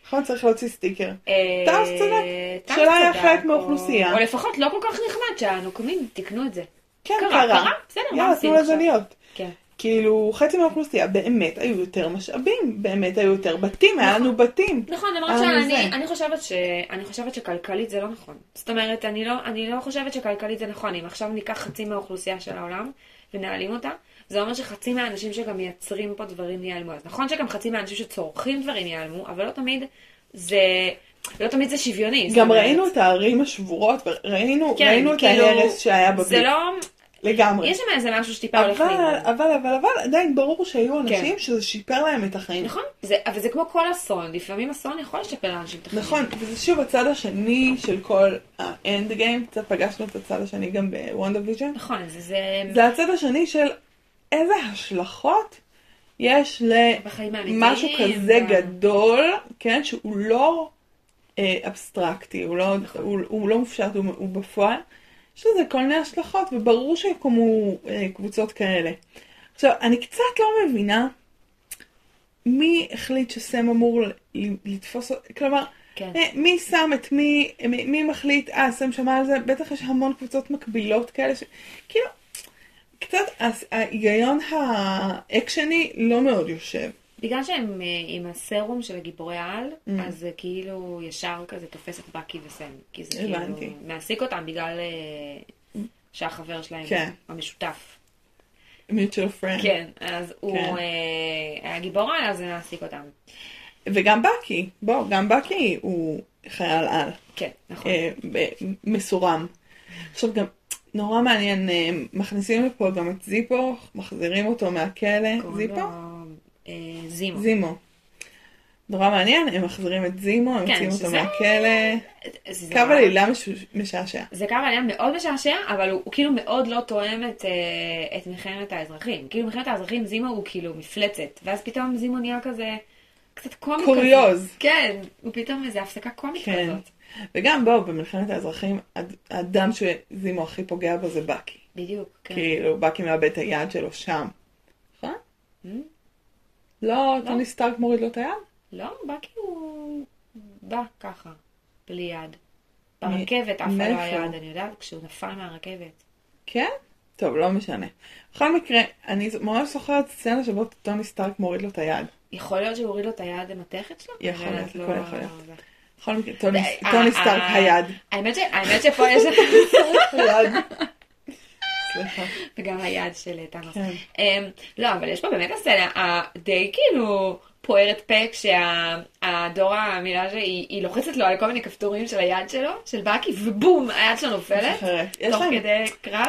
נכון? צריך להוציא סטיקר. אה, טאנוס צדק. שלה היה חלק או- מהאוכלוסייה. או לפחות לא כל כך נחמד שהנוקמים תיקנו את זה. כן, קרה, קרה. בסדר, מה יאללה, עושים תנו לזה עכשיו? להיות. כן. כאילו, חצי מהאוכלוסייה באמת היו יותר משאבים, באמת היו יותר בתים, היה לנו בתים. נכון, למרות שאני זה. אני חושבת, ש, אני חושבת שכלכלית זה לא נכון. זאת אומרת, אני לא, אני לא חושבת שכלכלית זה נכון. אם עכשיו ניקח חצי מהאוכלוסייה של העולם ונעלים אותה, זה אומר שחצי מהאנשים שגם מייצרים פה דברים ייעלמו. אז נכון שגם חצי מהאנשים שצורכים דברים ייעלמו, אבל לא תמיד זה, לא תמיד זה שוויוני. גם ראינו את הערים השבורות, וראינו כן, ראינו את כאילו, ההרס שהיה זה בבית. לא, לגמרי. יש שם איזה משהו שטיפה הולך אבל, לאיבוד. אבל, אבל, אבל, עדיין ברור שהיו אנשים כן. שזה שיפר להם את החיים. נכון, זה, אבל זה כמו כל אסון, לפעמים אסון יכול לשפר לאנשים את החיים. נכון, וזה שוב הצד השני של כל ה Endgame, קצת פגשנו את הצד השני גם בוונדה ויז'ן. נכון, זה, זה, זה הצד השני של איזה השלכות יש. למשהו כזה ב- גדול, כן, שהוא לא אה, אבסטרקטי, הוא לא, נכון. הוא, הוא לא מופשט, הוא, הוא בפועל. יש לזה כל מיני השלכות, וברור שיקומו אה, קבוצות כאלה. עכשיו, אני קצת לא מבינה מי החליט שסם אמור לתפוס, כלומר, כן. אה, מי שם את מי, מי, מי מחליט, אה, סם שמע על זה, בטח יש המון קבוצות מקבילות כאלה, ש... כאילו, קצת ההיגיון האקשני לא מאוד יושב. בגלל שהם אה, עם הסרום של הגיבורי העל, Mm. אז זה כאילו ישר כזה תופס את בקי וסם. כי זה הבנתי. כאילו מעסיק אותם בגלל אה, שהחבר שלהם כן. המשותף. mutual friend. כן, אז הוא כן. אה, הגיבור העל, אז זה מעסיק אותם. וגם בקי, בוא, גם בקי הוא חייל על, כן, נכון. אה, מסורם. עכשיו גם, נורא מעניין, אה, מכניסים לפה גם את זיפו, מחזירים אותו מהכלא, זיפו? לו, אה, זימו. זימו. נורא מעניין, הם מחזירים את זימו, הם כן, מוציאים אותו מהכלא. קו עלילה מש- משעשע. זה קו עלייה מאוד משעשע, אבל הוא, הוא כאילו מאוד לא תואם את, אה, את מלחמת האזרחים. כאילו מלחמת האזרחים זימו הוא כאילו מפלצת, ואז פתאום זימו נהיה כזה קצת קומי כזה. קוריוז. כן, הוא פתאום איזה הפסקה קומית כן. כזאת. וגם בואו, במלחמת האזרחים, האדם שזימו הכי פוגע בו זה בקי. בדיוק, כן. כאילו, בקי מאבד את היד שלו שם. נכון? לא, טוני סטארק מוריד לו את היד? לא, בקי הוא בא ככה, בלי יד. ברכבת עפה לו מאיפה? היד, אני יודעת, כשהוא נפל מהרכבת. כן? טוב, לא משנה. בכל מקרה, אני ממש זוכרת סצנה שבו טוני סטארק מוריד לו את היד. יכול להיות שהוא הוריד לו את היד למתכת שלו? יכול להיות, לא- הכל יכול להיות. בכל מקרה, טוני, טוני אה, סטארק אה, היד. האמת שפה יש... סליחה. וגם היד של טאנוס. כן. אמ, לא, אבל יש פה באמת הסצנה הדי כאילו פוערת פה כשהדור המילה שהיא היא לוחצת לו על כל מיני כפתורים של היד שלו, של בקי, ובום, היד שלו נופלת, תוך כדי קרב.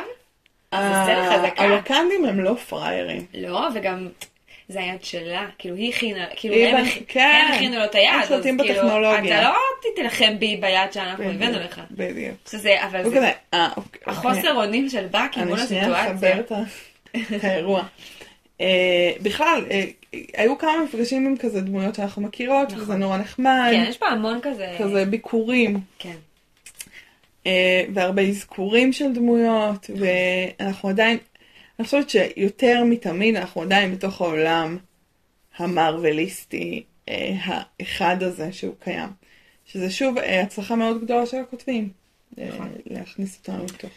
ה- סצנה חזקה. הווקנדים הם לא פראיירים. לא, וגם זה היד שלה, כאילו היא הכינה, כאילו היא הם הכ- כן. הם הכינו לו את היד, אז כאילו, בטכנולוגיה. אתה לא תילחם בי ביד שאנחנו הבאנו לך. בדיוק. שזה, אבל זה כזה, אה, אוקיי. החוסר אונים של בקי מול אני שנייה אחבר הסיטואציה. את האירוע. אה, בכלל, אה, היו כמה מפגשים עם כזה דמויות שאנחנו מכירות, נכון. וזה נורא נחמד. כן, יש פה המון כזה, כזה ביקורים, כן. אה, והרבה אזכורים של דמויות, ואנחנו עדיין, אני חושבת שיותר מתמיד אנחנו עדיין בתוך העולם המרוויליסטי אה, האחד הזה שהוא קיים. שזה שוב אה, הצלחה מאוד גדולה של הכותבים, אה, נכון. להכניס אותנו לתוך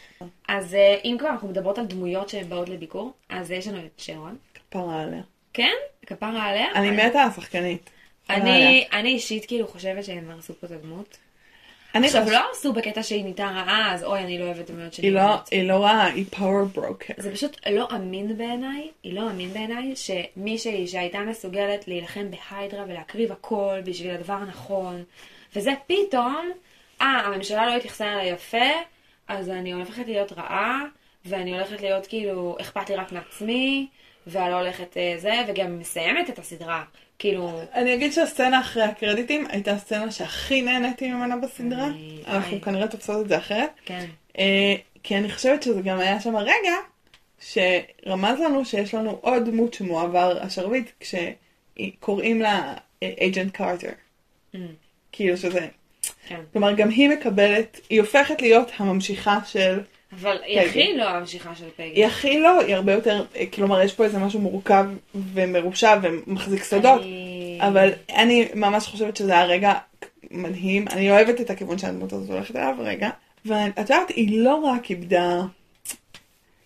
אז אה, אם כבר אנחנו מדברות על דמויות שהן באות לביקור, אז יש לנו את שרון. כפרה עליה. כן? כפרה עליה. אני מתה על השחקנית. אני. אני אישית כאילו חושבת שהם הרסו פה את הדמות. אני עכשיו, חוש- לא הרסו בקטע שהיא נהייתה רעה, אז אוי, אני לא אוהבת דמויות היא לא. היא לא רעה, היא פאוור ברוקר. זה פשוט לא אמין בעיניי, היא לא אמין בעיניי, שמישהי שהייתה מסוגלת להילחם בהיידרה ולהקריב הכל בשביל הדבר הנכון, וזה פתאום, אה, הממשלה לא התייחסה אליי יפה, אז אני הולכת להיות רעה, ואני הולכת להיות כאילו, אכפת לי רק מעצמי, ואני לא הולכת אה, זה, וגם מסיימת את הסדרה. כאילו, אני אגיד שהסצנה אחרי הקרדיטים הייתה הסצנה שהכי נהניתי ממנה בסדרה. אני- אנחנו. כנראה תופסות את זה אחרת. כן. אה, כי אני חושבת שזה גם היה שם הרגע שרמז לנו שיש לנו עוד דמות שמועבר השרביט כשקוראים לה אייג'נט קארטר. Mm, כאילו שזה, כן. כלומר גם היא מקבלת, היא הופכת להיות הממשיכה של, אבל היא. הכי לא המשיכה של פגי. היא הכי לא, היא הרבה יותר, אה, כלומר יש פה איזה משהו מורכב ומרושע ומחזיק סודות. אני- אבל אני ממש חושבת שזה היה רגע מדהים. אני אוהבת את הכיוון שהדמות הזאת הולכת אליו רגע. ואת יודעת, היא לא רק איבדה,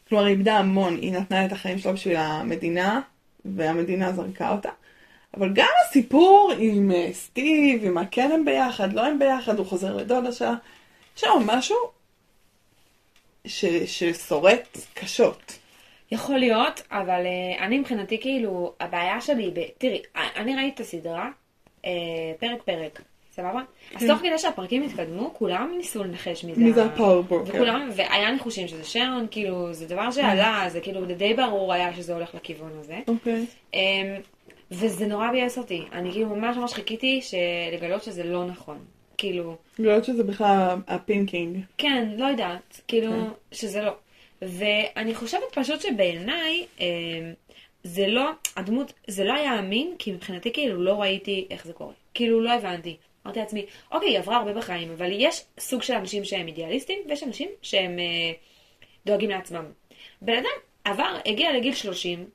כלומר היא איבדה המון, היא נתנה את החיים שלה בשביל המדינה, והמדינה זרקה אותה. אבל גם הסיפור עם אה, סטיב, עם מה הם ביחד, לא הם ביחד, הוא חוזר לדודה שלה. יש שם משהו ש, ששורט קשות. יכול להיות, אבל uh, אני מבחינתי כאילו, הבעיה שלי, ב... תראי, אני ראיתי את הסדרה, uh, פרק פרק, סבבה? אז תוך כדי שהפרקים התקדמו, כולם ניסו לנחש מי זה. מי זה ה- הפאור ברוקר? וכולם, והיה ניחושים שזה שרון, כאילו, זה דבר שעלה, זה כאילו, די ברור היה שזה הולך לכיוון הזה. אוקיי. Um, וזה נורא ביאס אותי. אני כאילו ממש ממש חיכיתי לגלות שזה לא נכון. כאילו, לגלות שזה בכלל הפינקינג. כן, לא יודעת, כאילו, כן. שזה לא. ואני חושבת פשוט שבעיניי, אה, זה לא, הדמות, זה לא היה אמין, כי מבחינתי כאילו לא ראיתי איך זה קורה. כאילו לא הבנתי. אמרתי לעצמי, אוקיי, היא עברה הרבה בחיים, אבל יש סוג של אנשים שהם אידיאליסטים, ויש אנשים שהם אה, דואגים לעצמם. בן אדם עבר, הגיע לגיל 30,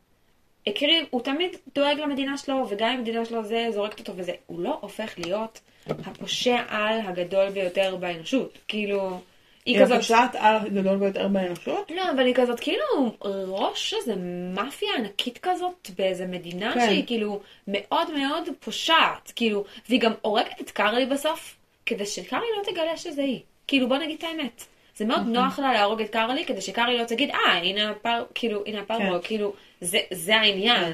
הקריב, הוא תמיד דואג למדינה שלו, וגם אם המדינה שלו זה, זורקת אותו וזה. הוא לא הופך להיות הפושע על הגדול ביותר באנושות. כאילו, היא היא כזאת... הפושעת על הגדול ביותר באנושות? לא, אבל היא כזאת כאילו ראש איזה מאפיה ענקית כזאת באיזה מדינה כן. שהיא כאילו מאוד מאוד פושעת, כאילו, והיא גם הורגת את קרלי בסוף, כדי שקרלי לא תגלה שזה היא. כאילו, בוא נגיד את האמת. זה מאוד נכון. נוח לה להרוג את קרלי, כדי שקרלי לא תגיד, אה, הנה הפר, כאילו, הנה הפרבו, כן. כאילו, זה, זה העניין.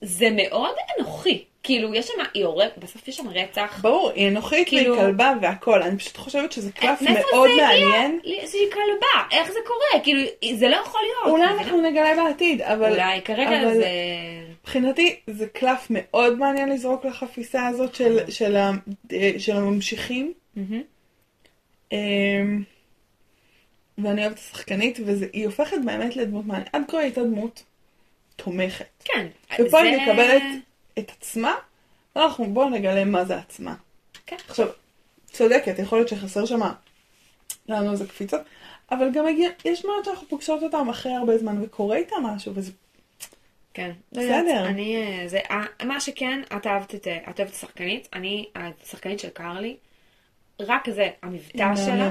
זה מאוד אנוכי. כאילו, יש שם, היא הורגת, בסוף יש שם רצח. ברור, היא אנוכית והיא כאילו- כלבה והכל, אני פשוט חושבת שזה קלף מאיפה מאוד זה הגיע? מעניין. לי- שהיא כלבה, איך זה קורה? כאילו, זה לא יכול להיות. אולי? אנחנו נגלה בעתיד, אבל אולי, כרגע אבל זה... מבחינתי זה קלף מאוד מעניין לזרוק לחפיסה הזאת של, של, ה, של הממשיכים. אמ, ואני אוהבת את השחקנית, והיא הופכת באמת לדמות מעניינת. עד כה היא הייתה דמות תומכת. כן. ופה היא זה- מקבלת את עצמה, ואנחנו בואו נגלה מה זה עצמה. כן. עכשיו, צודקת, יכול להיות שחסר שם לנו איזה קפיצות, אבל גם הגיע, יש דמויות שאנחנו פוגשות אותן אחרי הרבה זמן וקורה איתן משהו, וזה כן. לא בסדר. אני... אה, זה... אה, מה שכן, את אהבת את... אה, את אוהבת השחקנית, אני השחקנית של קרלי, רק זה, המבטא שלה.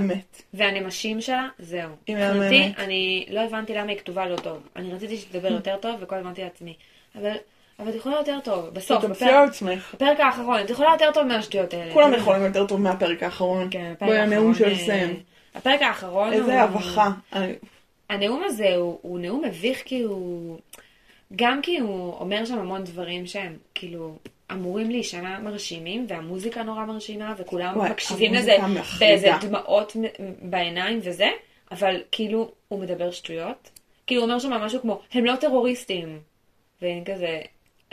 והנמשים שלה, זהו. היא מהממת. אני... לא הבנתי למה היא כתובה לא טוב. אני רציתי שתדבר יותר טוב, וכל הזמן אמרתי לעצמי. אבל... אבל את יכולה יותר טוב, בסוף, בפרק- על עצמך. בפרק האחרון, את יכולה יותר טוב מהשטויות האלה. כולם יכולים יותר טוב מהפרק האחרון. כן, הפרק בואי, הנאום האחרון, של אה, סם. הפרק האחרון הוא... איזה הבכה. הנאום הזה הוא, נאום מביך כי הוא... גם כי הוא אומר שם המון דברים שהם כאילו אמורים להישמע מרשימים, והמוזיקה נורא מרשימה, וכולם וואי, מקשיבים לזה. באיזה דמעות בעיניים וזה, אבל כאילו הוא מדבר שטויות. כאילו הוא אומר שם משהו כמו, הם לא טרוריסטים. ואין כזה,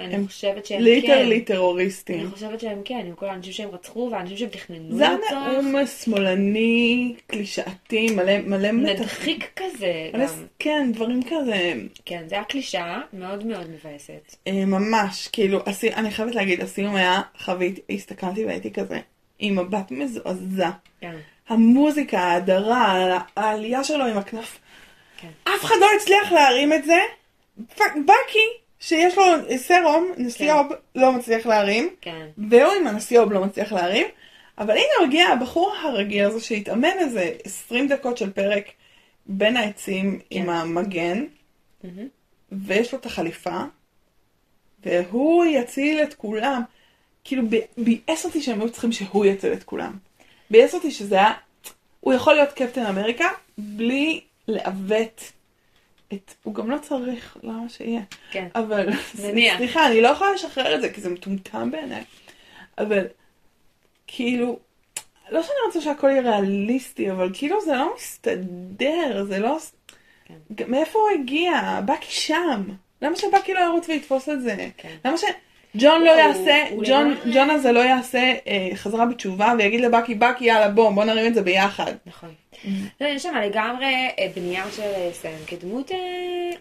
אני הם חושבת שהם כן. ליטרלי טרוריסטים. אני חושבת שהם כן, עם כל האנשים שהם רצחו, והאנשים שהם תכננו זה לרצוח. הנאום שמאלני, קלישאתי, מלא מלא. מדחיק כזה מלא- גם. כן, דברים כזה. כן, זה היה קלישאה מאוד מאוד מבאסת. אה, ממש, כאילו, הסי- אני חייבת להגיד, הסיום היה חבית, הסתכלתי והייתי כזה, עם מבט מזועזע. כן. המוזיקה, ההדרה, העלייה שלו עם הכנף. כן. אף אחד לא הצליח להרים את זה. fuck, בקי, שיש לו סרום, נסיוב, לא מצליח להרים. כן. והוא עם הנסיוב לא מצליח להרים. אבל הנה מגיע הבחור הרגיל הזה שהתאמן איזה 20 דקות של פרק בין העצים עם המגן, מהמם. ויש לו את החליפה, והוא יציל את כולם. כאילו ביאס אותי שהם היו צריכים שהוא יציל את כולם. ביאס אותי שזה היה, הוא יכול להיות קפטן אמריקה בלי לעוות את, הוא גם לא צריך, למה שיהיה. כן. אבל, נניח. סליחה, אני לא יכולה לשחרר את זה כי זה מטומטם בעיניי. אבל, כאילו, לא שאני רוצה שהכל יהיה ריאליסטי, אבל כאילו זה לא מסתדר, זה לא... כן. מאיפה הוא הגיע? בקי שם. למה שבקי לא ירוץ ויתפוס את זה? כן. למה שג'ון לא הוא- יעשה, ג'ון, ג'ון הזה לא יעשה אה, חזרה בתשובה ויגיד לבקי, בקי יאללה בוא, בוא נרים את זה ביחד. נכון. לא, יש שם לגמרי אה, בנייה של אה, סם כדמות אה,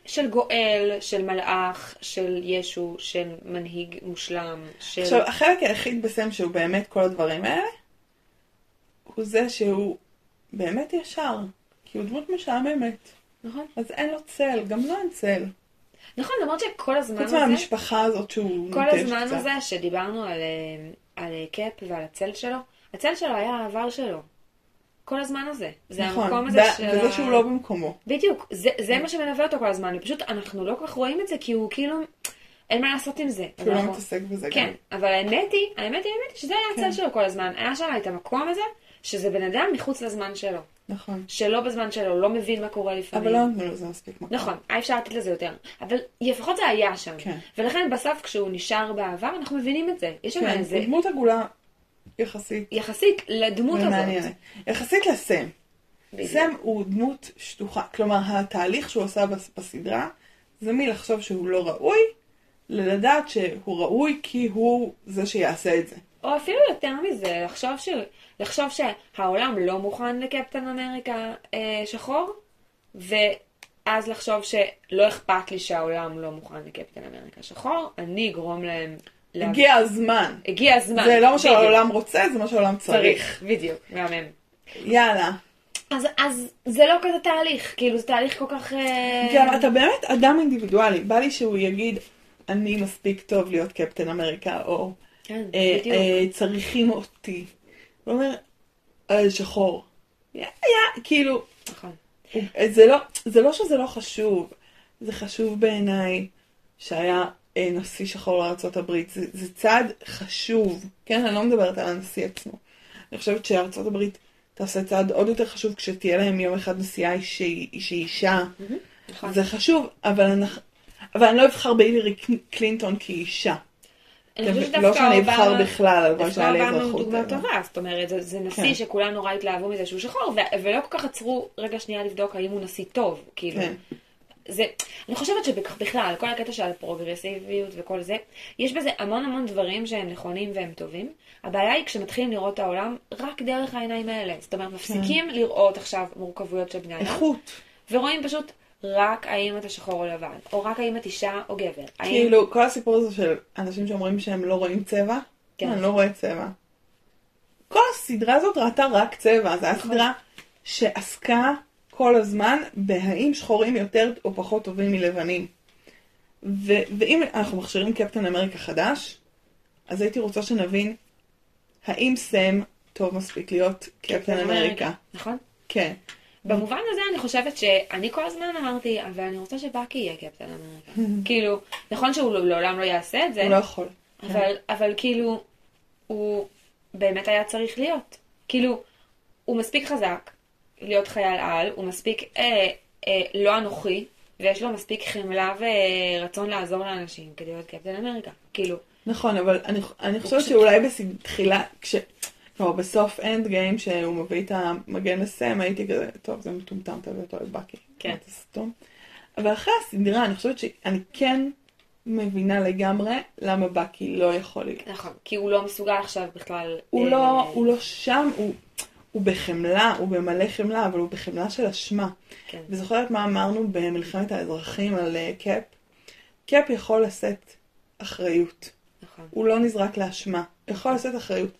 של גואל, של מלאך, של ישו, של מנהיג מושלם, של... עכשיו, החלק היחיד בסם שהוא באמת כל הדברים האלה, הוא זה שהוא באמת ישר. כי הוא דמות משעממת. נכון. אז אין לו צל, גם לו אין צל. נכון, למרות שכל הזמן חוץ הזה, מהמשפחה הזאת שהוא כל הזמן קצת. הזה שדיברנו על, על קאפ ועל הצל שלו, הצל שלו היה העבר שלו. כל הזמן הזה. זה המקום נכון, הזה ו- של... וזה שהוא לא במקומו. בדיוק, זה, זה מה שמלווה אותו כל הזמן, ופשוט אנחנו לא כל כך רואים את זה, כי הוא כאילו, אין מה לעשות עם זה. כי הוא לא מתעסק בזה כן, גם. אבל האמת היא, האמת היא, האמת היא שזה היה כן. הצל שלו כל הזמן. היה שם את המקום הזה, שזה בן אדם מחוץ לזמן שלו. נכון. שלא בזמן שלו, לא מבין מה קורה לפעמים. אבל לא נתנו לזה מספיק מקום. נכון, היה אפשר לתת לזה יותר. אבל לפחות זה היה שם. כן. ולכן בסוף כשהוא נשאר בעבר, אנחנו מבינים את זה. יש שם כן, איזה, הוא דמות עגולה יחסית יחסית לדמות הזאת. ומעניינת. יחסית לסם. בדיוק. סם הוא דמות שטוחה. כלומר, התהליך שהוא עשה בס- בסדרה, זה מלחשוב שהוא לא ראוי, ללדעת שהוא ראוי כי הוא זה שיעשה את זה. או אפילו יותר מזה, לחשוב, ש... לחשוב שהעולם לא מוכן לקפטן אמריקה אה, שחור, ואז לחשוב שלא אכפת לי שהעולם לא מוכן לקפטן אמריקה שחור, אני אגרום להם... להבין. הגיע הזמן. הגיע הזמן. זה לא מה. שהעולם רוצה, זה מה שהעולם צריך. צריך, בדיוק, מהמם. יאללה. אז, אז זה לא כזה תהליך, כאילו זה תהליך כל כך... אה, גם אתה באמת אדם אינדיבידואלי, בא לי שהוא יגיד, אני מספיק טוב להיות קפטן אמריקה, או כן, אה. אה, צריכים אותי. הוא אומר, אה, שחור. יא, יא, כאילו, נכון. זה לא, זה לא שזה לא חשוב, זה חשוב בעיניי שהיה נשיא שחור הברית, זה, זה צעד חשוב, כן? אני לא מדברת על הנשיא עצמו. אני חושבת שארצות הברית תעשה צעד עוד יותר חשוב כשתהיה להם יום אחד נשיאה שהיא אישה. נכון. זה חשוב, אבל, אנחנו, אבל אני לא אבחר בהילרי קלינטון כאישה. אני חושבת לא שאני אבחר בכלל, הלוואי דווקא שהיה לי אובמה הוא אזרחות. דוגמה אבל- טובה, זאת אומרת, זה, זה נשיא כן. שכולם נורא התלהבו מזה שהוא שחור, ו- ולא כל כך עצרו רגע שנייה לבדוק האם הוא נשיא טוב, כאילו. כן. זה, אני חושבת שבכלל, כל הקטע של הפרוגרסיביות וכל זה, יש בזה המון המון דברים שהם נכונים והם טובים. הבעיה היא כשמתחילים לראות את העולם רק דרך העיניים האלה. זאת אומרת, מפסיקים לראות עכשיו מורכבויות של בני אדם, איכות. ורואים פשוט רק האם אתה שחור או לבן, או רק האם את אישה או גבר. האם... כאילו, כל הסיפור הזה של אנשים שאומרים שהם לא רואים צבע, כן. אני לא רואה צבע. כל הסדרה הזאת ראתה רק צבע, זו הייתה נכון. סדרה שעסקה כל הזמן בהאם שחורים יותר או פחות טובים מלבנים. ו- ואם אנחנו מכשירים קפטן אמריקה חדש, אז הייתי רוצה שנבין האם סם טוב מספיק להיות קפטן אמריקה. נכון? כן. במובן הזה אני חושבת שאני כל הזמן אמרתי, אבל אני רוצה שבאקי יהיה קפטן אמריקה. כאילו, נכון שהוא לעולם לא יעשה את זה, הוא לא יכול. אבל, אבל כאילו, הוא באמת היה צריך להיות. כאילו, הוא מספיק חזק להיות חייל על, הוא מספיק אה, אה, לא אנוכי, ויש לו מספיק חמלה ורצון לעזור לאנשים כדי להיות קפטן אמריקה. כאילו, נכון, אבל אני, אני חושבת פשוט- שאולי בתחילה, כש... כלומר, בסוף אנד גיים, שהוא מביא את המגן לסם, הייתי כזה, טוב, זה מטומטם, תביא אותו לבאקי. כן. אבל אחרי הסדרה, אני חושבת שאני כן מבינה לגמרי למה באקי לא יכול להיות. נכון, כי הוא לא מסוגל עכשיו בכלל... הוא אה, לא, הוא לא שם, הוא, הוא בחמלה, הוא במלא חמלה, אבל הוא בחמלה של אשמה. כן, וזוכרת מה אמרנו במלחמת האזרחים על אה, קאפ? קאפ יכול לשאת אחריות. נכון, הוא לא נזרק לאשמה, יכול לשאת אחריות.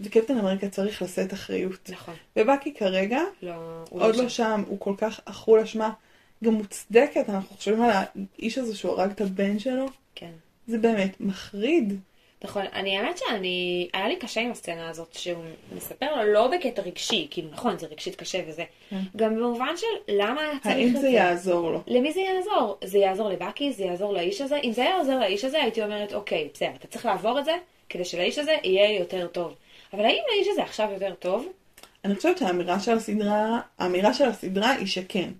וקפטן אמריקה צריך לשאת אחריות. נכון. ובאקי כרגע לא, הוא עוד שם. לא שם, הוא כל כך אכול אשמה, גם מוצדקת, אנחנו חושבים על האיש הזה שהוא הרג את הבן שלו, כן. זה באמת מחריד. נכון, אני האמת שאני, היה לי קשה עם הסצנה הזאת שהוא מספר לו לא בקטע רגשי, כאילו נכון זה רגשית קשה וזה, כן. גם במובן של למה היה צריך האם את זה יעזור לו? למי זה יעזור? זה יעזור לבאקי? זה יעזור לאיש הזה? אם זה היה עוזר לאיש הזה הייתי אומרת אוקיי, בסדר, אתה צריך לעבור את זה כדי שלאיש הזה יהיה יותר טוב. אבל האם לאיש הזה עכשיו יותר טוב? אני חושבת שהאמירה של הסדרה, האמירה של הסדרה היא שכן.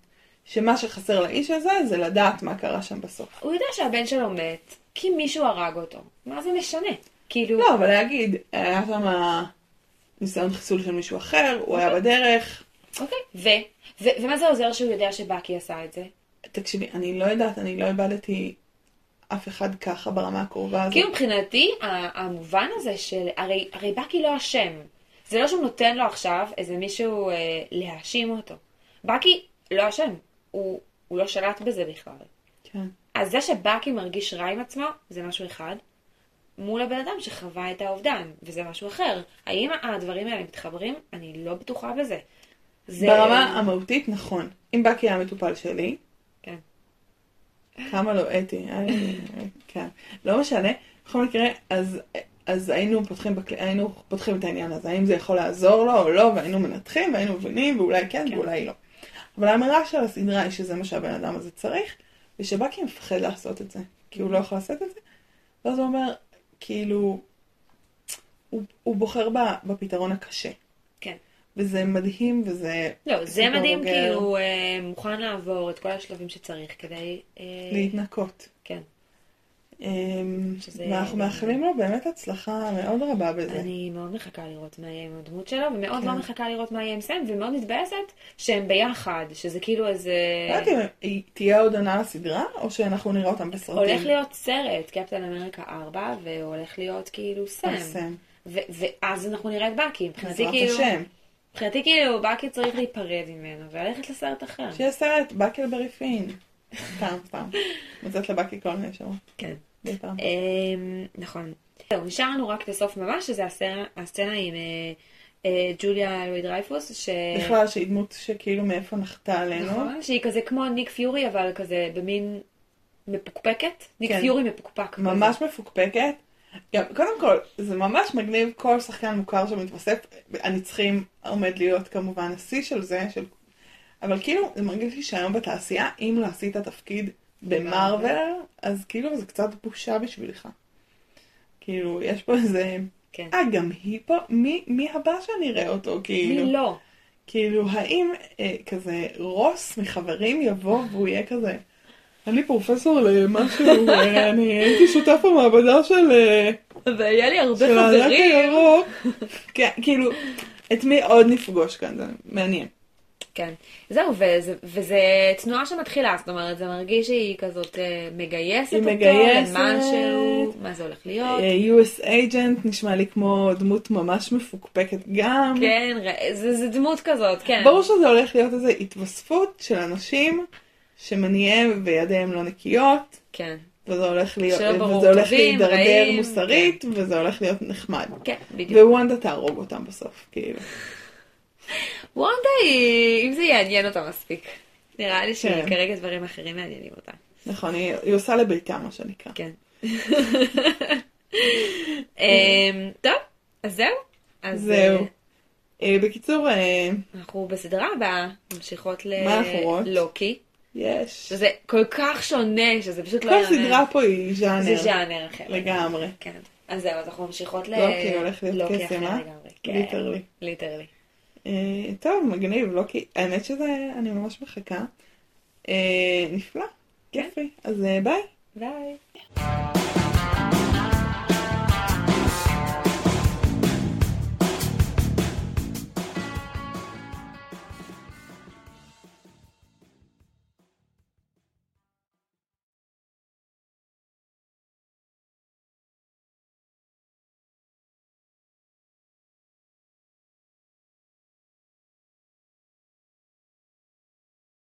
שמה שחסר לאיש הזה זה לדעת מה קרה שם בסוף. הוא יודע שהבן שלו מת כי מישהו הרג אותו. מה זה משנה? כאילו, לא, אבל להגיד, היה שם ניסיון חיסול של מישהו אחר, הוא היה בדרך. אוקיי. ו? ו- ומה זה עוזר שהוא יודע שבאקי עשה את זה? תקשיבי, אני לא יודעת, אני לא איבדתי אף אחד ככה ברמה הקרובה הזאת. כאילו מבחינתי, המובן הזה של, הרי, הרי בקי לא אשם. זה לא שהוא נותן לו עכשיו איזה מישהו אה, להאשים אותו. בקי לא אשם, הוא, הוא לא שלט בזה בכלל. כן. אז זה שבקי מרגיש רע עם עצמו, זה משהו אחד, מול הבן אדם שחווה את האובדן, וזה משהו אחר. האם הדברים האלה מתחברים? אני לא בטוחה בזה. זה... ברמה המהותית, נכון. אם בקי היה מטופל שלי, כן. כמה לא אתי, כן. לא משנה, בכל מקרה, אז, אז היינו, פותחים בקל... היינו פותחים את העניין הזה, האם זה יכול לעזור לו או לא, והיינו מנתחים, והיינו מבינים, ואולי כן, כן. ואולי לא. אבל האמירה של הסדרה היא שזה מה שהבן אדם הזה צריך, ושבקי מפחד לעשות את זה, כי הוא לא יכול לעשות את זה, ואז הוא אומר, כאילו, הוא, הוא בוחר ב, בפתרון הקשה. כן. וזה מדהים, וזה... לא, זה מדהים, בוגר. כאילו, הוא אה, מוכן לעבור את כל השלבים שצריך כדי... אה, להתנקות. כן. אמ, שזה- ואנחנו מאחלים לו באמת הצלחה מאוד רבה בזה. אני מאוד מחכה לראות מה יהיה עם הדמות שלו, ומאוד כן. לא מחכה לראות מה יהיה עם סם, ומאוד מתבאסת שהם ביחד, שזה כאילו איזה... לא יודעת אם תהיה עוד עונה לסדרה, או שאנחנו נראה אותם בסרטים. הולך להיות סרט, קפטן אמריקה 4, והולך להיות כאילו סם. סם. ואז אנחנו נראה את בקי. מבחינתי כאילו... השם. מבחינתי כאילו, בקי צריך להיפרד ממנו, וללכת לסרט אחר. שיהיה סרט בקלברי פין. סתם, סתם. מוצאת לבקי כל מיני שמות. כן. אמ, נכון. זהו, נשאר לנו רק את הסוף ממש, שזה הסצנה, עם, אה, אה, ג'וליה אלוהי דרייפוס, ש... בכלל שהיא דמות שכאילו מאיפה נחתה עלינו. נכון, שהיא כזה כמו ניק פיורי, אבל כזה במין מפוקפקת. ניק כן. פיורי מפוקפק. כזה. ממש מפוקפקת. גם, קודם כל, זה ממש מגניב כל שחקן מוכר שמתווסף, הנצחים עומד להיות כמובן השיא של זה, של... אבל כאילו, זה מרגיש לי שהיום בתעשייה, אם לא עשית תפקיד במרוויל, אז כאילו זה קצת בושה בשבילך. כאילו, יש פה איזה... כן. אה, גם היא פה? מי, מי הבא שאני אראה אותו? כאילו, מי לא? כאילו, האם אה, כזה רוס מחברים יבוא והוא יהיה כזה, אני פרופסור למשהו, אה, אני הייתי שותף במעבדה של, אה, והיה לי הרבה של הענק חברים. הירוק. כן, כאילו, את מי עוד נפגוש כאן? זה מעניין. כן. זהו, וזה, וזה תנועה שמתחילה, זאת אומרת, זה מרגיש שהיא כזאת אה, מגייסת אותו מגייסת. למשהו, מה זה הולך להיות. אה, US agent נשמע לי כמו דמות ממש מפוקפקת גם. כן, זה, זה דמות כזאת, כן. ברור שזה הולך להיות איזו התווספות של אנשים שמניעיהם וידיהם לא נקיות. כן, וזה הולך להיות, וזה הולך טובים, להידרדר רעים, מוסרית, וזה הולך להיות נחמד. כן, בדיוק. ווונדה תהרוג אותם בסוף, כאילו. וונדה היא, אם זה יעניין אותה מספיק. נראה לי כן. שכרגע דברים אחרים מעניינים אותה. נכון, היא, היא עושה לביתה, מה שנקרא. כן. אמ, טוב, אז זהו. אז זהו. אה, אה, בקיצור, אה, אנחנו בסדרה הבאה ממשיכות? ללוקי, יש. שזה כל כך שונה, שזה פשוט לא יאומן. סדרה פה היא ז'אנר. זה ז'אנר אחר. לגמרי. כן. אז זהו, אז אנחנו ממשיכות ל... לוקי הולך להיות לוקי קסם, אחר אה? לגמרי. כן. Literally. Literally. אה, טוב, מגניב, לא כי... האמת שזה, אני ממש מחכה. אה, נפלא, כיף לי. אז אה, ביי. ביי.